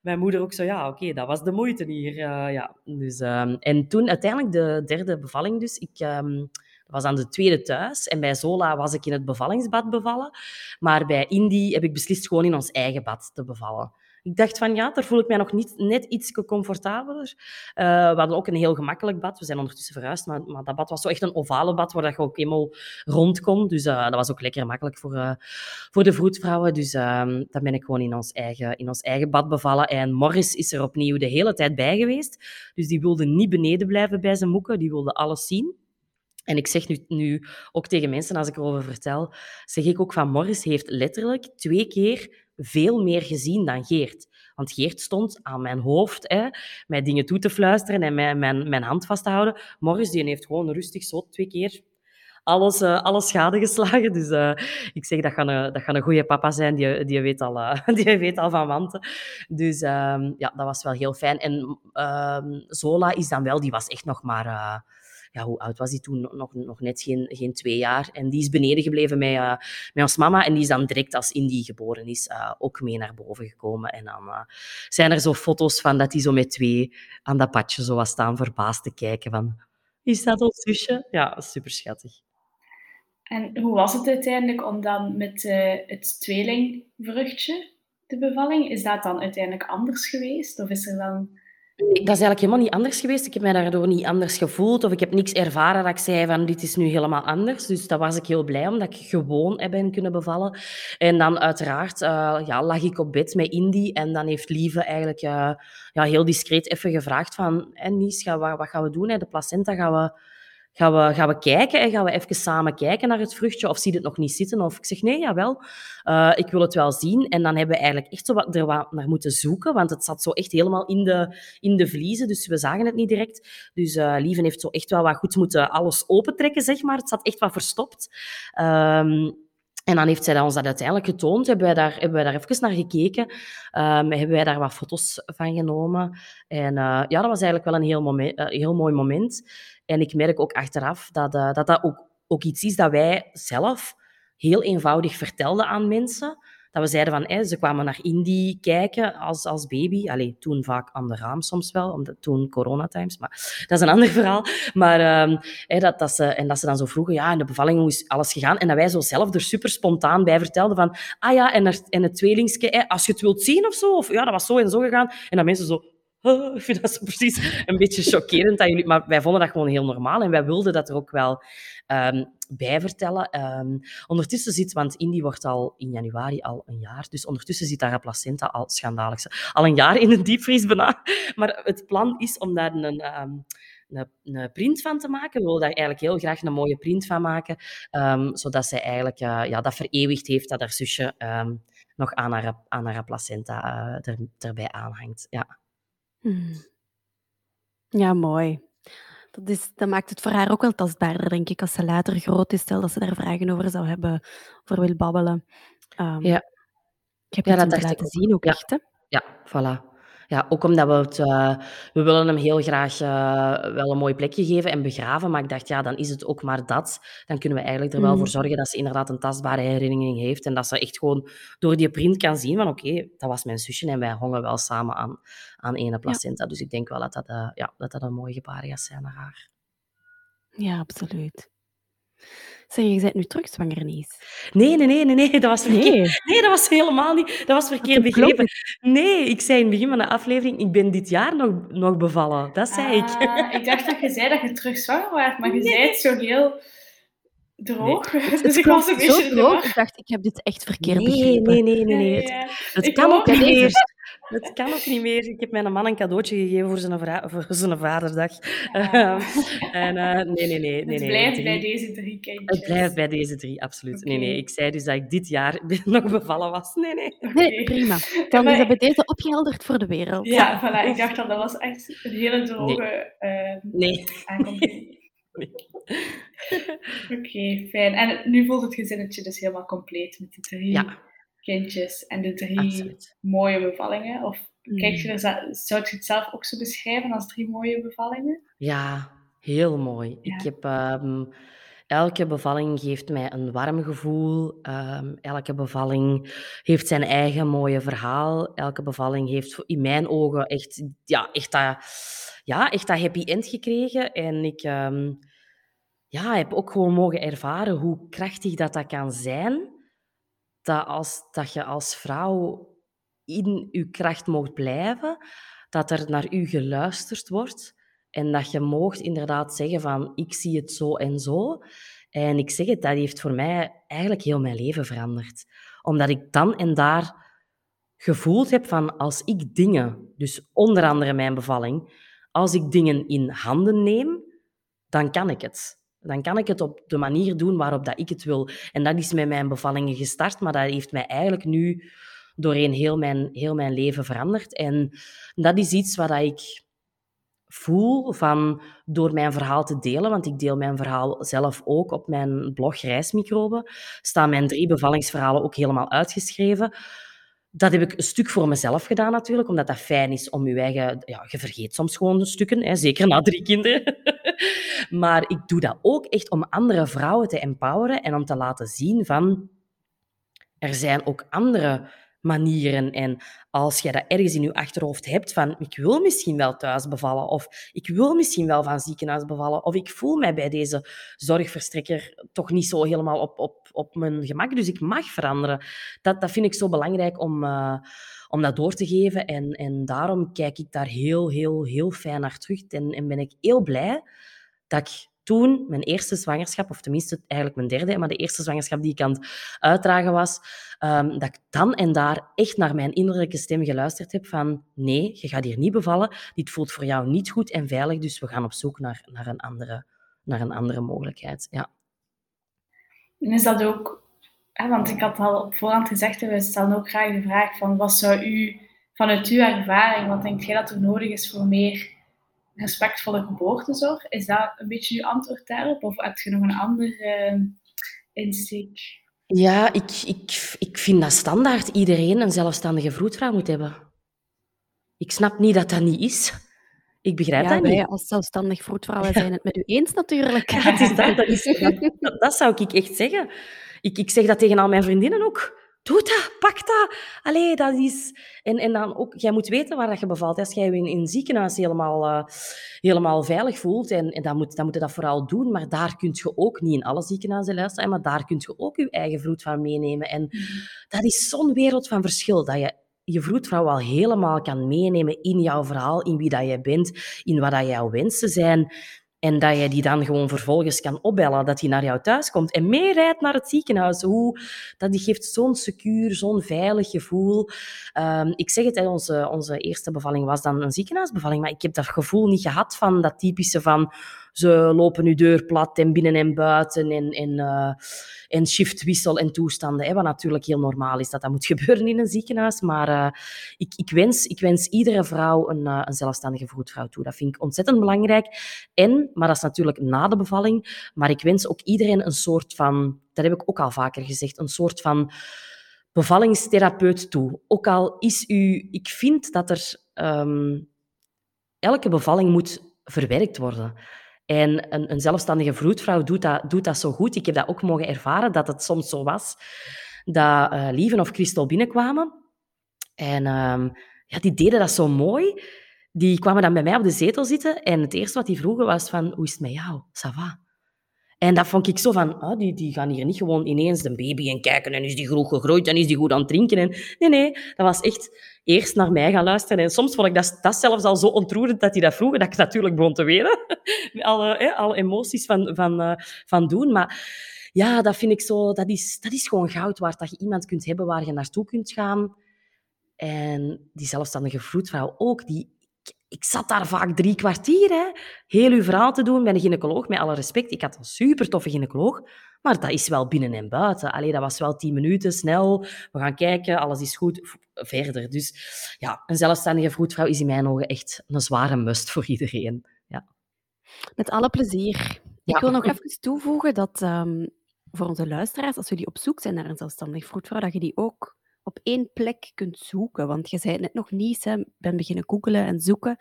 Mijn moeder ook zo, ja, oké, dat was de moeite hier. Uh, ja. dus, um, en toen uiteindelijk de derde bevalling dus. Ik um, was aan de tweede thuis. En bij Zola was ik in het bevallingsbad bevallen. Maar bij Indy heb ik beslist gewoon in ons eigen bad te bevallen. Ik dacht van ja, daar voel ik mij nog niet, net iets comfortabeler. Uh, we hadden ook een heel gemakkelijk bad. We zijn ondertussen verhuisd, maar, maar, dat bad was zo echt een ovale bad waar je ook helemaal rond kon. Dus uh, dat was ook lekker makkelijk voor, uh, voor de vroedvrouwen. Dus dan ben ik gewoon in ons, eigen, in ons eigen bad bevallen. En Morris is er opnieuw de hele tijd bij geweest. Dus die wilde niet beneden blijven bij zijn moeken. Die wilde alles zien. En ik zeg nu, nu ook tegen mensen, als ik erover vertel, zeg ik ook van Morris heeft letterlijk twee keer veel meer gezien dan Geert. Want Geert stond aan mijn hoofd, hè, mij dingen toe te fluisteren en mij, mijn, mijn hand vast te houden. Morris die heeft gewoon rustig zo twee keer alles, uh, alles schade geslagen. Dus uh, ik zeg, dat gaat een, dat gaat een goede papa zijn, die, die, weet al, uh, die weet al van wanten. Dus um, ja, dat was wel heel fijn. En um, Zola is dan wel, die was echt nog maar ja, hoe oud was die toen? Nog, nog net geen, geen twee jaar. En die is beneden gebleven met, uh, met ons mama. En die is dan direct als Indy geboren is uh, ook mee naar boven gekomen. En dan uh, zijn er zo foto's van dat hij zo met twee aan dat padje zo was staan verbaasd te kijken van... Is dat ons zusje? Ja, super schattig. En hoe was het uiteindelijk om dan met het tweelingvruchtje, de bevalling, is dat dan uiteindelijk anders geweest? Of is er dan dat is eigenlijk helemaal niet anders geweest. Ik heb mij daardoor niet anders gevoeld of ik heb niks ervaren dat ik zei van dit is nu helemaal anders. Dus daar was ik heel blij om, dat ik gewoon ben kunnen bevallen. En dan uiteraard uh, ja, lag ik op bed met Indy en dan heeft Lieve eigenlijk uh, ja, heel discreet even gevraagd van en Nies, wat, wat gaan we doen? De placenta gaan we Gaan we, gaan we kijken en gaan we even samen kijken naar het vruchtje? Of zie je het nog niet zitten? Of ik zeg, nee, jawel, uh, ik wil het wel zien. En dan hebben we eigenlijk echt zo wat, er wat naar moeten zoeken, want het zat zo echt helemaal in de, in de vliezen, dus we zagen het niet direct. Dus uh, Lieven heeft zo echt wel wat goed moeten alles opentrekken, zeg maar. Het zat echt wat verstopt. Um, en dan heeft zij ons dat uiteindelijk getoond. Hebben wij daar, hebben wij daar even naar gekeken. Um, hebben wij daar wat foto's van genomen. En uh, ja, dat was eigenlijk wel een heel, uh, heel mooi moment. En ik merk ook achteraf dat uh, dat, dat ook, ook iets is dat wij zelf heel eenvoudig vertelden aan mensen dat we zeiden van, ze kwamen naar Indie kijken als, als baby. Allee, toen vaak aan de raam soms wel, omdat toen coronatimes, maar dat is een ander verhaal. Maar hey, dat, dat ze, en dat ze dan zo vroegen, ja, in de bevalling hoe is alles gegaan? En dat wij zo zelf er super spontaan bij vertelden van, ah ja, en, er, het tweelingske, als je het wilt zien of zo, of ja, dat was zo en zo gegaan. En dan mensen zo, ik vind dat zo precies een beetje chockerend. Dat jullie, maar wij vonden dat gewoon heel normaal en wij wilden dat er ook wel um, bij vertellen. Um, ondertussen zit, want Indy wordt al in januari al een jaar, dus ondertussen zit daar placenta al schandalig. Al een jaar in een diepvries bijna. Maar het plan is om daar een, um, een, een print van te maken. We willen daar eigenlijk heel graag een mooie print van maken, ehm, zodat zij eigenlijk uh, ja, dat vereeuwigd heeft dat haar zusje nog aan haar, aan haar placenta uh, er, erbij aanhangt. Ja. Hmm. ja, mooi. Dat, is, dat maakt het voor haar ook wel tastbaarder, denk ik, als ze later groot is. Stel dat ze daar vragen over zou hebben, over wil babbelen. Um, ja. Ik heb ja, dat laten zien ook ja. echt, hè? Ja, voilà. Ja, ook omdat we het... Uh, we willen hem heel graag uh, wel een mooi plekje geven en begraven, maar ik dacht, ja, dan is het ook maar dat. Dan kunnen we eigenlijk er wel Mm. voor zorgen dat ze inderdaad een tastbare herinnering heeft en dat ze echt gewoon door die print kan zien van, oké, dat was mijn zusje en wij hongen wel samen aan, aan ene placenta. Dus ik denk wel dat dat, uh, ja, dat dat een mooi gebaar gaat zijn naar haar. Ja, absoluut. Zeg, je bent nu terug zwanger. Nee, nee, nee, nee, nee, dat was verkeerd. Nee. Nee, dat was helemaal niet. Dat was verkeerd begrepen. Nee, ik zei in het begin van de aflevering, ik ben dit jaar nog, nog bevallen. Dat zei ik. Ah, ik dacht dat je zei dat je terug zwanger was, maar je zei het zo heel droog. Het Dus ik was een beetje droog. Ik dacht, ik heb dit echt verkeerd Nee, begrepen. nee, nee, nee, nee. Het, Ja, ja. het kan ook. niet meer. Het kan ook niet meer. Ik heb mijn man een cadeautje gegeven voor zijn, voor zijn vaderdag. Ah. Ehm, en eh, nee, nee, nee. nee, Het nee blijft drie- bij deze drie kindjes. Het blijft bij deze drie, absoluut. Nee, nee. Ik zei dus dat ik dit jaar nog bevallen was. Nee, nee. Nee, prima. Dan maar is dat bij deze opgehelderd voor de wereld. Ja, voilà. Ik dacht dat dat was echt een hele droge eh, Nee. aankondiging. Nee. Oké, fijn. En nu voelt het gezinnetje dus helemaal compleet met de drie Ja, kindjes en de drie absoluut. mooie bevallingen. Of kijk je Mm. er, za- zou je het zelf ook zo beschrijven als drie mooie bevallingen? Ja, heel mooi. Ja. Ik heb, ehm, elke bevalling geeft mij een warm gevoel. Ehm, elke bevalling heeft zijn eigen mooie verhaal. Elke bevalling heeft in mijn ogen echt, ja, echt, dat, ja, echt dat happy end gekregen. En ik ehm, ja, heb ook gewoon mogen ervaren hoe krachtig dat, dat kan zijn. Dat, als, dat je als vrouw in je kracht mocht blijven, dat er naar u geluisterd wordt en dat je moogt inderdaad zeggen van ik zie het zo en zo. En ik zeg het, dat heeft voor mij eigenlijk heel mijn leven veranderd. Omdat ik dan en daar gevoeld heb van als ik dingen, dus onder andere mijn bevalling, als ik dingen in handen neem, dan kan ik het. Dan kan ik het op de manier doen waarop dat ik het wil. En dat is met mijn bevallingen gestart, maar dat heeft mij eigenlijk nu doorheen heel mijn, heel mijn leven veranderd. En dat is iets wat ik voel van door mijn verhaal te delen, want ik deel mijn verhaal zelf ook op mijn blog Reismicroben, staan mijn drie bevallingsverhalen ook helemaal uitgeschreven. Dat heb ik een stuk voor mezelf gedaan natuurlijk, omdat dat fijn is om je eigen... Ja, je vergeet soms gewoon stukken, hè, zeker na drie kinderen. maar ik doe dat ook echt om andere vrouwen te empoweren en om te laten zien van... Er zijn ook andere manieren. En als je dat ergens in je achterhoofd hebt van ik wil misschien wel thuis bevallen of ik wil misschien wel van ziekenhuis bevallen of ik voel mij bij deze zorgverstrekker toch niet zo helemaal op, op, op mijn gemak, dus ik mag veranderen. Dat, dat vind ik zo belangrijk om, uh, om dat door te geven en, en daarom kijk ik daar heel, heel, heel fijn naar terug en, en ben ik heel blij dat ik toen mijn eerste zwangerschap, of tenminste eigenlijk mijn derde, maar de eerste zwangerschap die ik aan het uitdragen was, um, dat ik dan en daar echt naar mijn innerlijke stem geluisterd heb van nee, je gaat hier niet bevallen, dit voelt voor jou niet goed en veilig, dus we gaan op zoek naar, naar, een, andere, naar een andere mogelijkheid. Ja. En is dat ook, hè, want ik had al op voorhand gezegd, we stellen ook graag de vraag van wat zou u, vanuit uw ervaring, wat denkt jij dat er nodig is voor meer respectvolle geboortezorg. Is dat een beetje uw antwoord daarop? Of heb je nog een andere uh, insteek? Ja, ik, ik, ik vind dat standaard iedereen een zelfstandige vroedvrouw moet hebben. Ik snap niet dat dat niet is. Ik begrijp ja, dat wij niet. als zelfstandig vroedvrouwen zijn het met u eens natuurlijk. Ja, het is dat, dat, is, dat, dat, dat, zou ik echt zeggen. Ik, ik zeg dat tegen al mijn vriendinnen ook. Doe dat, pak dat. Allee, dat is... En, en dan ook, jij moet weten waar dat je bevalt. Als jij je in, in een ziekenhuis helemaal, uh, helemaal veilig voelt, en, en dan, moet, dan moet je dat vooral doen. Maar daar kun je ook, niet in alle ziekenhuizen luisteren, maar daar kun je ook je eigen vroedvrouw meenemen. En mm. dat is zo'n wereld van verschil, dat je je vroedvrouw al helemaal kan meenemen in jouw verhaal, in wie dat jij bent, in wat dat jouw wensen zijn. En dat je die dan gewoon vervolgens kan opbellen, dat hij naar jou thuis komt en meerijdt naar het ziekenhuis. Hoe, dat die geeft zo'n secuur, zo'n veilig gevoel. Ehm, ik zeg het, onze, onze eerste bevalling was dan een ziekenhuisbevalling, maar ik heb dat gevoel niet gehad van dat typische van ze lopen nu deur plat en binnen en buiten en, en, uh, en shiftwissel en toestanden. Hè, wat natuurlijk heel normaal is dat dat moet gebeuren in een ziekenhuis. Maar uh, ik, ik, wens, ik wens iedere vrouw een, uh, een zelfstandige vroedvrouw toe. Dat vind ik ontzettend belangrijk. En, maar dat is natuurlijk na de bevalling, maar ik wens ook iedereen een soort van, dat heb ik ook al vaker gezegd, een soort van bevallingstherapeut toe. Ook al is u, ik vind dat er um, elke bevalling moet verwerkt worden. En een, een zelfstandige vroedvrouw doet dat, doet dat zo goed. Ik heb dat ook mogen ervaren, dat het soms zo was dat uh, Lieven of Christel binnenkwamen. En um, ja, die deden dat zo mooi. Die kwamen dan bij mij op de zetel zitten en het eerste wat die vroegen was van, hoe is het met jou? Ça? En dat vond ik zo van, oh, die, die gaan hier niet gewoon ineens de baby en kijken en is die groot gegroeid en is die goed aan het drinken. En, nee, nee, dat was echt eerst naar mij gaan luisteren. En soms vond ik dat, dat zelfs al zo ontroerend dat die dat vroegen, dat ik natuurlijk begon te weten. alle, hè, alle emoties van, van, uh, van doen. Maar ja, dat vind ik zo, dat is, dat is gewoon goud waard. Dat je iemand kunt hebben waar je naartoe kunt gaan. En die zelfstandige vroedvrouw ook, die ik zat daar vaak drie kwartier, hè, heel uw verhaal te doen bij een gynaecoloog, met alle respect. Ik had een super toffe gynaecoloog, maar dat is wel binnen en buiten. Allee, dat was wel tien minuten, snel. We gaan kijken, alles is goed, verder. Dus ja, een zelfstandige vroedvrouw is in mijn ogen echt een zware must voor iedereen. Ja. Met alle plezier. Ja. Ik wil nog even toevoegen dat um, voor onze luisteraars, als jullie op zoek zijn naar een zelfstandige vroedvrouw, dat je die ook op één plek kunt zoeken. Want je zei net nog niet, hè, ben beginnen googelen en zoeken.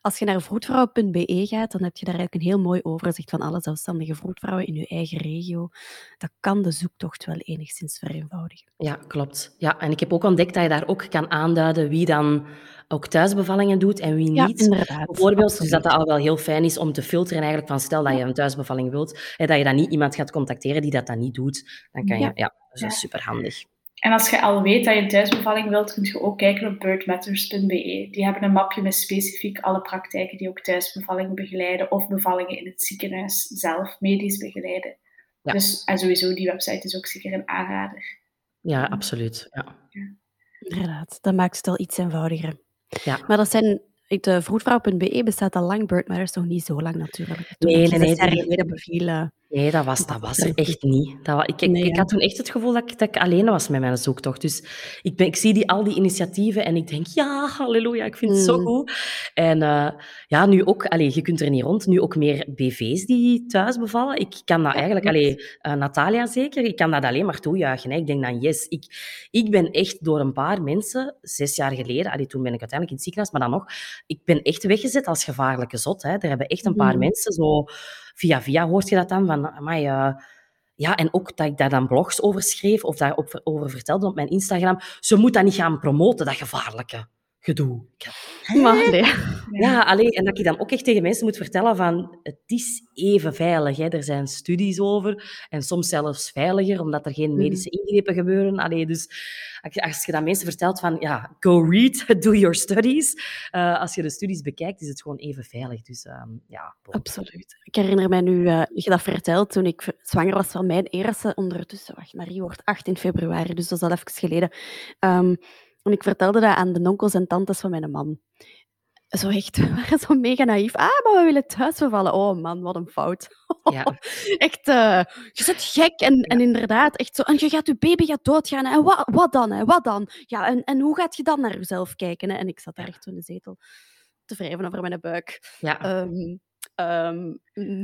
Als je naar vroedvrouw.be gaat, dan heb je daar eigenlijk een heel mooi overzicht van alle zelfstandige vroedvrouwen in je eigen regio. Dat kan de zoektocht wel enigszins vereenvoudigen. Ja, klopt. Ja, en ik heb ook ontdekt dat je daar ook kan aanduiden wie dan ook thuisbevallingen doet en wie Ja, niet. inderdaad. Bijvoorbeeld, dus dat dat al wel heel fijn is om te filteren eigenlijk van stel dat je een thuisbevalling wilt, hè, dat je dan niet iemand gaat contacteren die dat dan niet doet. Dan kan je, Ja. ja, dat is superhandig. En als je al weet dat je een thuisbevalling wilt, kun je ook kijken op birdmatters.be. Die hebben een mapje met specifiek alle praktijken die ook thuisbevallingen begeleiden of bevallingen in het ziekenhuis zelf medisch begeleiden. Ja. Dus, en sowieso, die website is ook zeker een aanrader. Ja, absoluut. Ja. Inderdaad, dat maakt het al iets eenvoudiger. Ja. Maar dat zijn... De vroedvrouw.be bestaat al lang, Bird Matters nog niet zo lang natuurlijk. Toen Nee, nee, nee, geleden beviel, Nee, dat was, dat was er echt niet. Dat wa- ik, ik, Nee, ik hè? had toen echt het gevoel dat ik, dat ik alleen was met mijn zoektocht. Dus ik, ben, ik zie die, al die initiatieven en ik denk, ja, halleluja, ik vind het zo Mm. goed. En eh, ja, nu ook, allee, je kunt er niet rond, nu ook meer BV's die thuis bevallen. Ik kan dat eigenlijk, allee, eh, Natalia zeker, ik kan dat alleen maar toejuichen. Hè. Ik denk dan, yes, ik, ik ben echt door een paar mensen, zes jaar geleden, allee, toen ben ik uiteindelijk in het ziekenhuis, maar dan nog, ik ben echt weggezet als gevaarlijke zot. Hè. Er hebben echt een paar Mhm. mensen zo via via hoort je dat dan van, eh, ja, en ook dat ik daar dan blogs over schreef of daarover over vertelde op mijn Instagram. Ze moet dat niet gaan promoten, dat gevaarlijke gedoe. Maar nee. Ja, alleen, en dat ik dan ook echt tegen mensen moet vertellen van, het is even veilig. Hè. Er zijn studies over, en soms zelfs veiliger, omdat er geen medische ingrepen gebeuren. Allee, dus als je- je dan mensen vertelt van, ja, go read, do your studies. Eh, als je de studies bekijkt, is het gewoon even veilig. Dus ehm, ja, bon. Absoluut. Ik herinner mij nu, eh je dat vertelt, toen ik zwanger was van mijn eerste ondertussen. Wacht, Marie wordt 18 februari, dus dat is al even geleden. Ehm, en ik vertelde dat aan de onkels en tantes van mijn man. Zo echt, we waren zo mega naïef. Ah, maar we willen thuis bevallen. Oh man, wat een fout. Ja. Echt, eh, je bent gek. En, en inderdaad, echt zo. En je gaat je baby gaat doodgaan. En wat, wat dan? Hè? Wat dan? Ja, en, en hoe gaat je dan naar jezelf kijken? Hè? En ik zat daar echt zo in de zetel te wrijven over mijn buik. Ja, Ehm, ehm,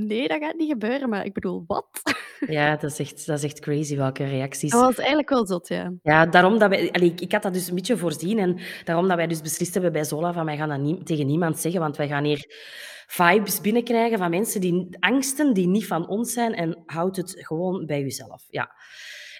nee, dat gaat niet gebeuren, maar ik bedoel, wat? ja dat, is echt, dat is echt crazy welke reacties. Dat was eigenlijk wel zot, ja. Ja, daarom dat wij, allee, ik, ik had dat dus een beetje voorzien en daarom dat wij dus beslist hebben bij Zola van wij gaan dat niet, tegen niemand zeggen, want wij gaan hier vibes binnenkrijgen van mensen die angsten die niet van ons zijn en houd het gewoon bij jezelf. Ja.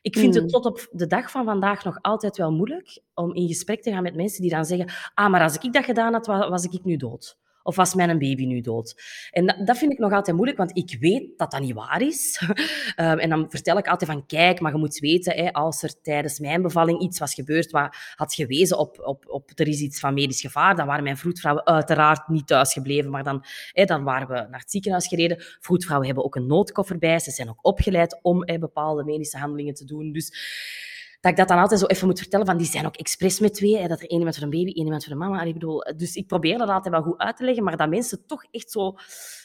Ik vind het tot op de dag van vandaag nog altijd wel moeilijk om in gesprek te gaan met mensen die dan zeggen ah, maar als ik dat gedaan had, wa- was ik nu dood. Of was mijn baby nu dood? En dat, dat vind ik nog altijd moeilijk, want ik weet dat dat niet waar is. Ehm, en dan vertel ik altijd van, kijk, maar je moet weten, hè, als er tijdens mijn bevalling iets was gebeurd wat had gewezen op, op, op er is iets van medisch gevaar, dan waren mijn vroedvrouwen uiteraard niet thuisgebleven, maar dan, hè, dan waren we naar het ziekenhuis gereden. Vroedvrouwen hebben ook een noodkoffer bij, ze zijn ook opgeleid om bepaalde medische handelingen te doen. Dus dat ik dat dan altijd zo even moet vertellen, van die zijn ook expres met twee, hè, dat er één iemand voor een baby, één iemand voor de mama. Ik bedoel, dus ik probeer dat altijd wel goed uit te leggen, maar dat mensen toch echt zo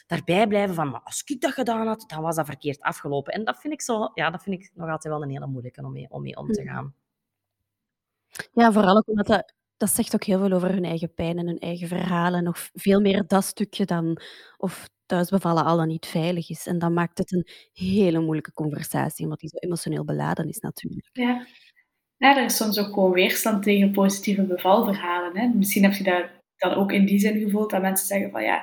daarbij blijven van, maar als ik dat gedaan had, dan was dat verkeerd afgelopen. En dat vind ik, zo, ja, dat vind ik nog altijd wel een hele moeilijke om mee om, mee om te gaan. Ja, vooral ook omdat dat, dat zegt ook heel veel over hun eigen pijn en hun eigen verhalen. Nog veel meer dat stukje dan of thuisbevallen al dan niet veilig is. En dat maakt het een hele moeilijke conversatie, omdat die zo emotioneel beladen is natuurlijk. Ja. er is soms ook gewoon weerstand tegen positieve bevalverhalen. Hè. Misschien heb je daar dan ook in die zin gevoeld dat mensen zeggen van ja,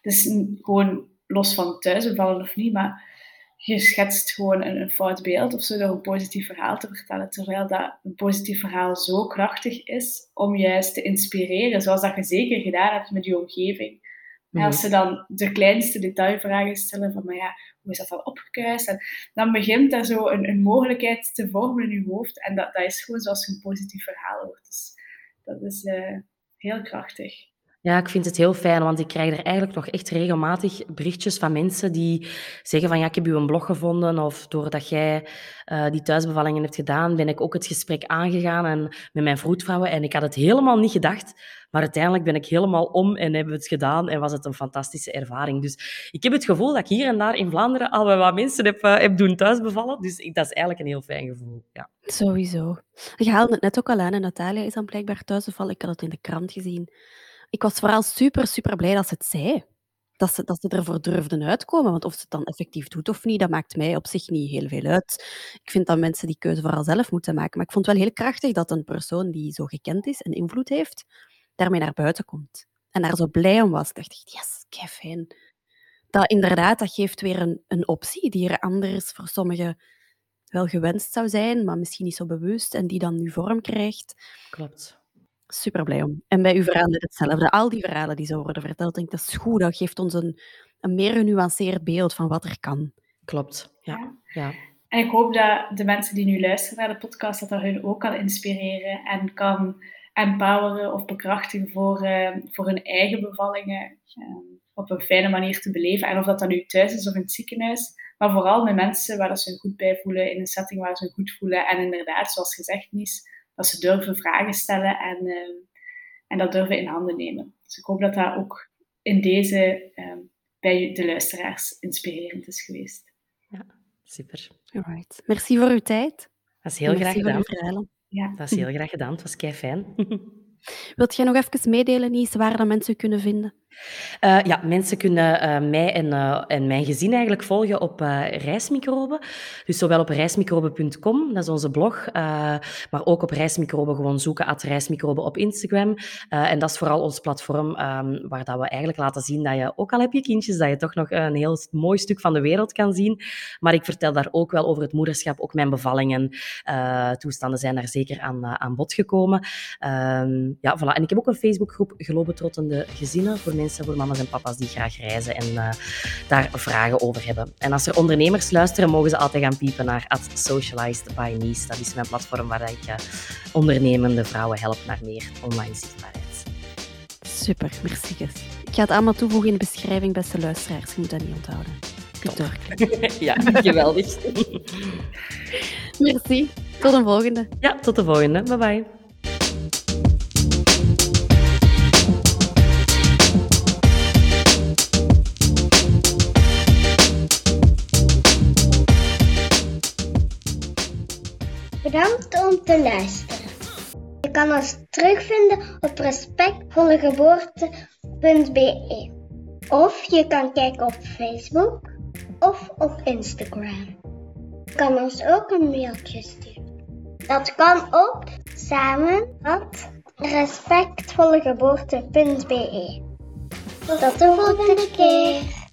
het is gewoon los van thuisbevallen of niet, maar je schetst gewoon een, een, fout beeld of zo door een positief verhaal te vertellen. Terwijl dat een positief verhaal zo krachtig is om juist te inspireren, zoals dat je zeker gedaan hebt met je omgeving. Mm Als ze dan de kleinste detailvragen stellen van, maar ja, hoe is dat dan opgekuist? En dan begint er zo een, een mogelijkheid te vormen in je hoofd. En dat, dat is gewoon zoals je een positief verhaal hoort. Dus dat is uh, heel krachtig. Ja, ik vind het heel fijn, want ik krijg er eigenlijk nog echt regelmatig berichtjes van mensen die zeggen van ja, ik heb u een blog gevonden of doordat jij uh, die thuisbevallingen hebt gedaan, ben ik ook het gesprek aangegaan en, met mijn vroedvrouwen en ik had het helemaal niet gedacht, maar uiteindelijk ben ik helemaal om en hebben we het gedaan en was het een fantastische ervaring. Dus ik heb het gevoel dat ik hier en daar in Vlaanderen al wat mensen heb, uh, heb doen thuisbevallen, dus dat is eigenlijk een heel fijn gevoel. Ja. Sowieso. Je haalde het net ook al aan en Natalia is dan blijkbaar thuisbevallen. Ik had het in de krant gezien ik was vooral super, super blij dat ze het zei. Dat ze, dat ze ervoor durfden uitkomen. Want of ze het dan effectief doet of niet, dat maakt mij op zich niet heel veel uit. Ik vind dat mensen die keuze vooral zelf moeten maken. Maar ik vond het wel heel krachtig dat een persoon die zo gekend is en invloed heeft, daarmee naar buiten komt. En daar zo blij om was. Ik dacht yes, kei. Dat inderdaad, dat geeft weer een, een optie die er anders voor sommigen wel gewenst zou zijn, maar misschien niet zo bewust en die dan nu vorm krijgt. Klopt super blij om. En bij uw verhalen hetzelfde. Al die verhalen die zo worden verteld, denk ik, dat is goed. Dat geeft ons een, een meer genuanceerd beeld van wat er kan. Klopt, ja. ja. En ik hoop dat de mensen die nu luisteren naar de podcast, dat dat hun ook kan inspireren en kan empoweren of bekrachtigen voor, uh, voor hun eigen bevallingen uh, op een fijne manier te beleven. En of dat dan nu thuis is of in het ziekenhuis, maar vooral met mensen waar dat ze zich goed bij voelen, in een setting waar ze zich goed voelen. En inderdaad, zoals gezegd, Nies, dat ze durven vragen stellen en, uh, en dat durven in handen nemen. Dus ik hoop dat dat ook in deze uh, bij de luisteraars inspirerend is geweest. Ja, super. Alright. Merci voor uw tijd. Dat is heel graag gedaan. Ja. Dat is heel graag gedaan. Het was kei fijn. Wilt jij nog even meedelen, Nies, waar dat mensen kunnen vinden? Uh, ja, mensen kunnen uh, mij en, uh, en mijn gezin eigenlijk volgen op reismicroben. Dus zowel op reismicroben.com, dat is onze blog, maar ook op reismicroben gewoon zoeken, at reismicroben op Instagram. en dat is vooral ons platform um, waar dat we eigenlijk laten zien dat je, ook al heb je kindjes, dat je toch nog een heel mooi stuk van de wereld kan zien. Maar ik vertel daar ook wel over het moederschap, ook mijn bevallingen, toestanden zijn daar zeker aan, aan bod gekomen. Ehm, ja, voilà. En ik heb ook een Facebookgroep Globetrottende Gezinnen voor mensen, voor mama's en papa's die graag reizen en uh, daar vragen over hebben. En als er ondernemers luisteren, mogen ze altijd gaan piepen naar Socialized by Nice. Dat is mijn platform waar ik uh, ondernemende vrouwen help naar meer online zichtbaarheid. Super, merci. Ik ga het allemaal toevoegen in de beschrijving, beste luisteraars. Je moet dat niet onthouden. ja, geweldig. merci. Tot de volgende. Ja, tot de volgende. Bye bye. Bedankt om te luisteren. Je kan ons terugvinden op respectvollegeboorte.be of je kan kijken op Facebook of op Instagram. Je kan ons ook een mailtje sturen. Dat kan op samen respectvollegeboorte.be. Tot de volgende keer.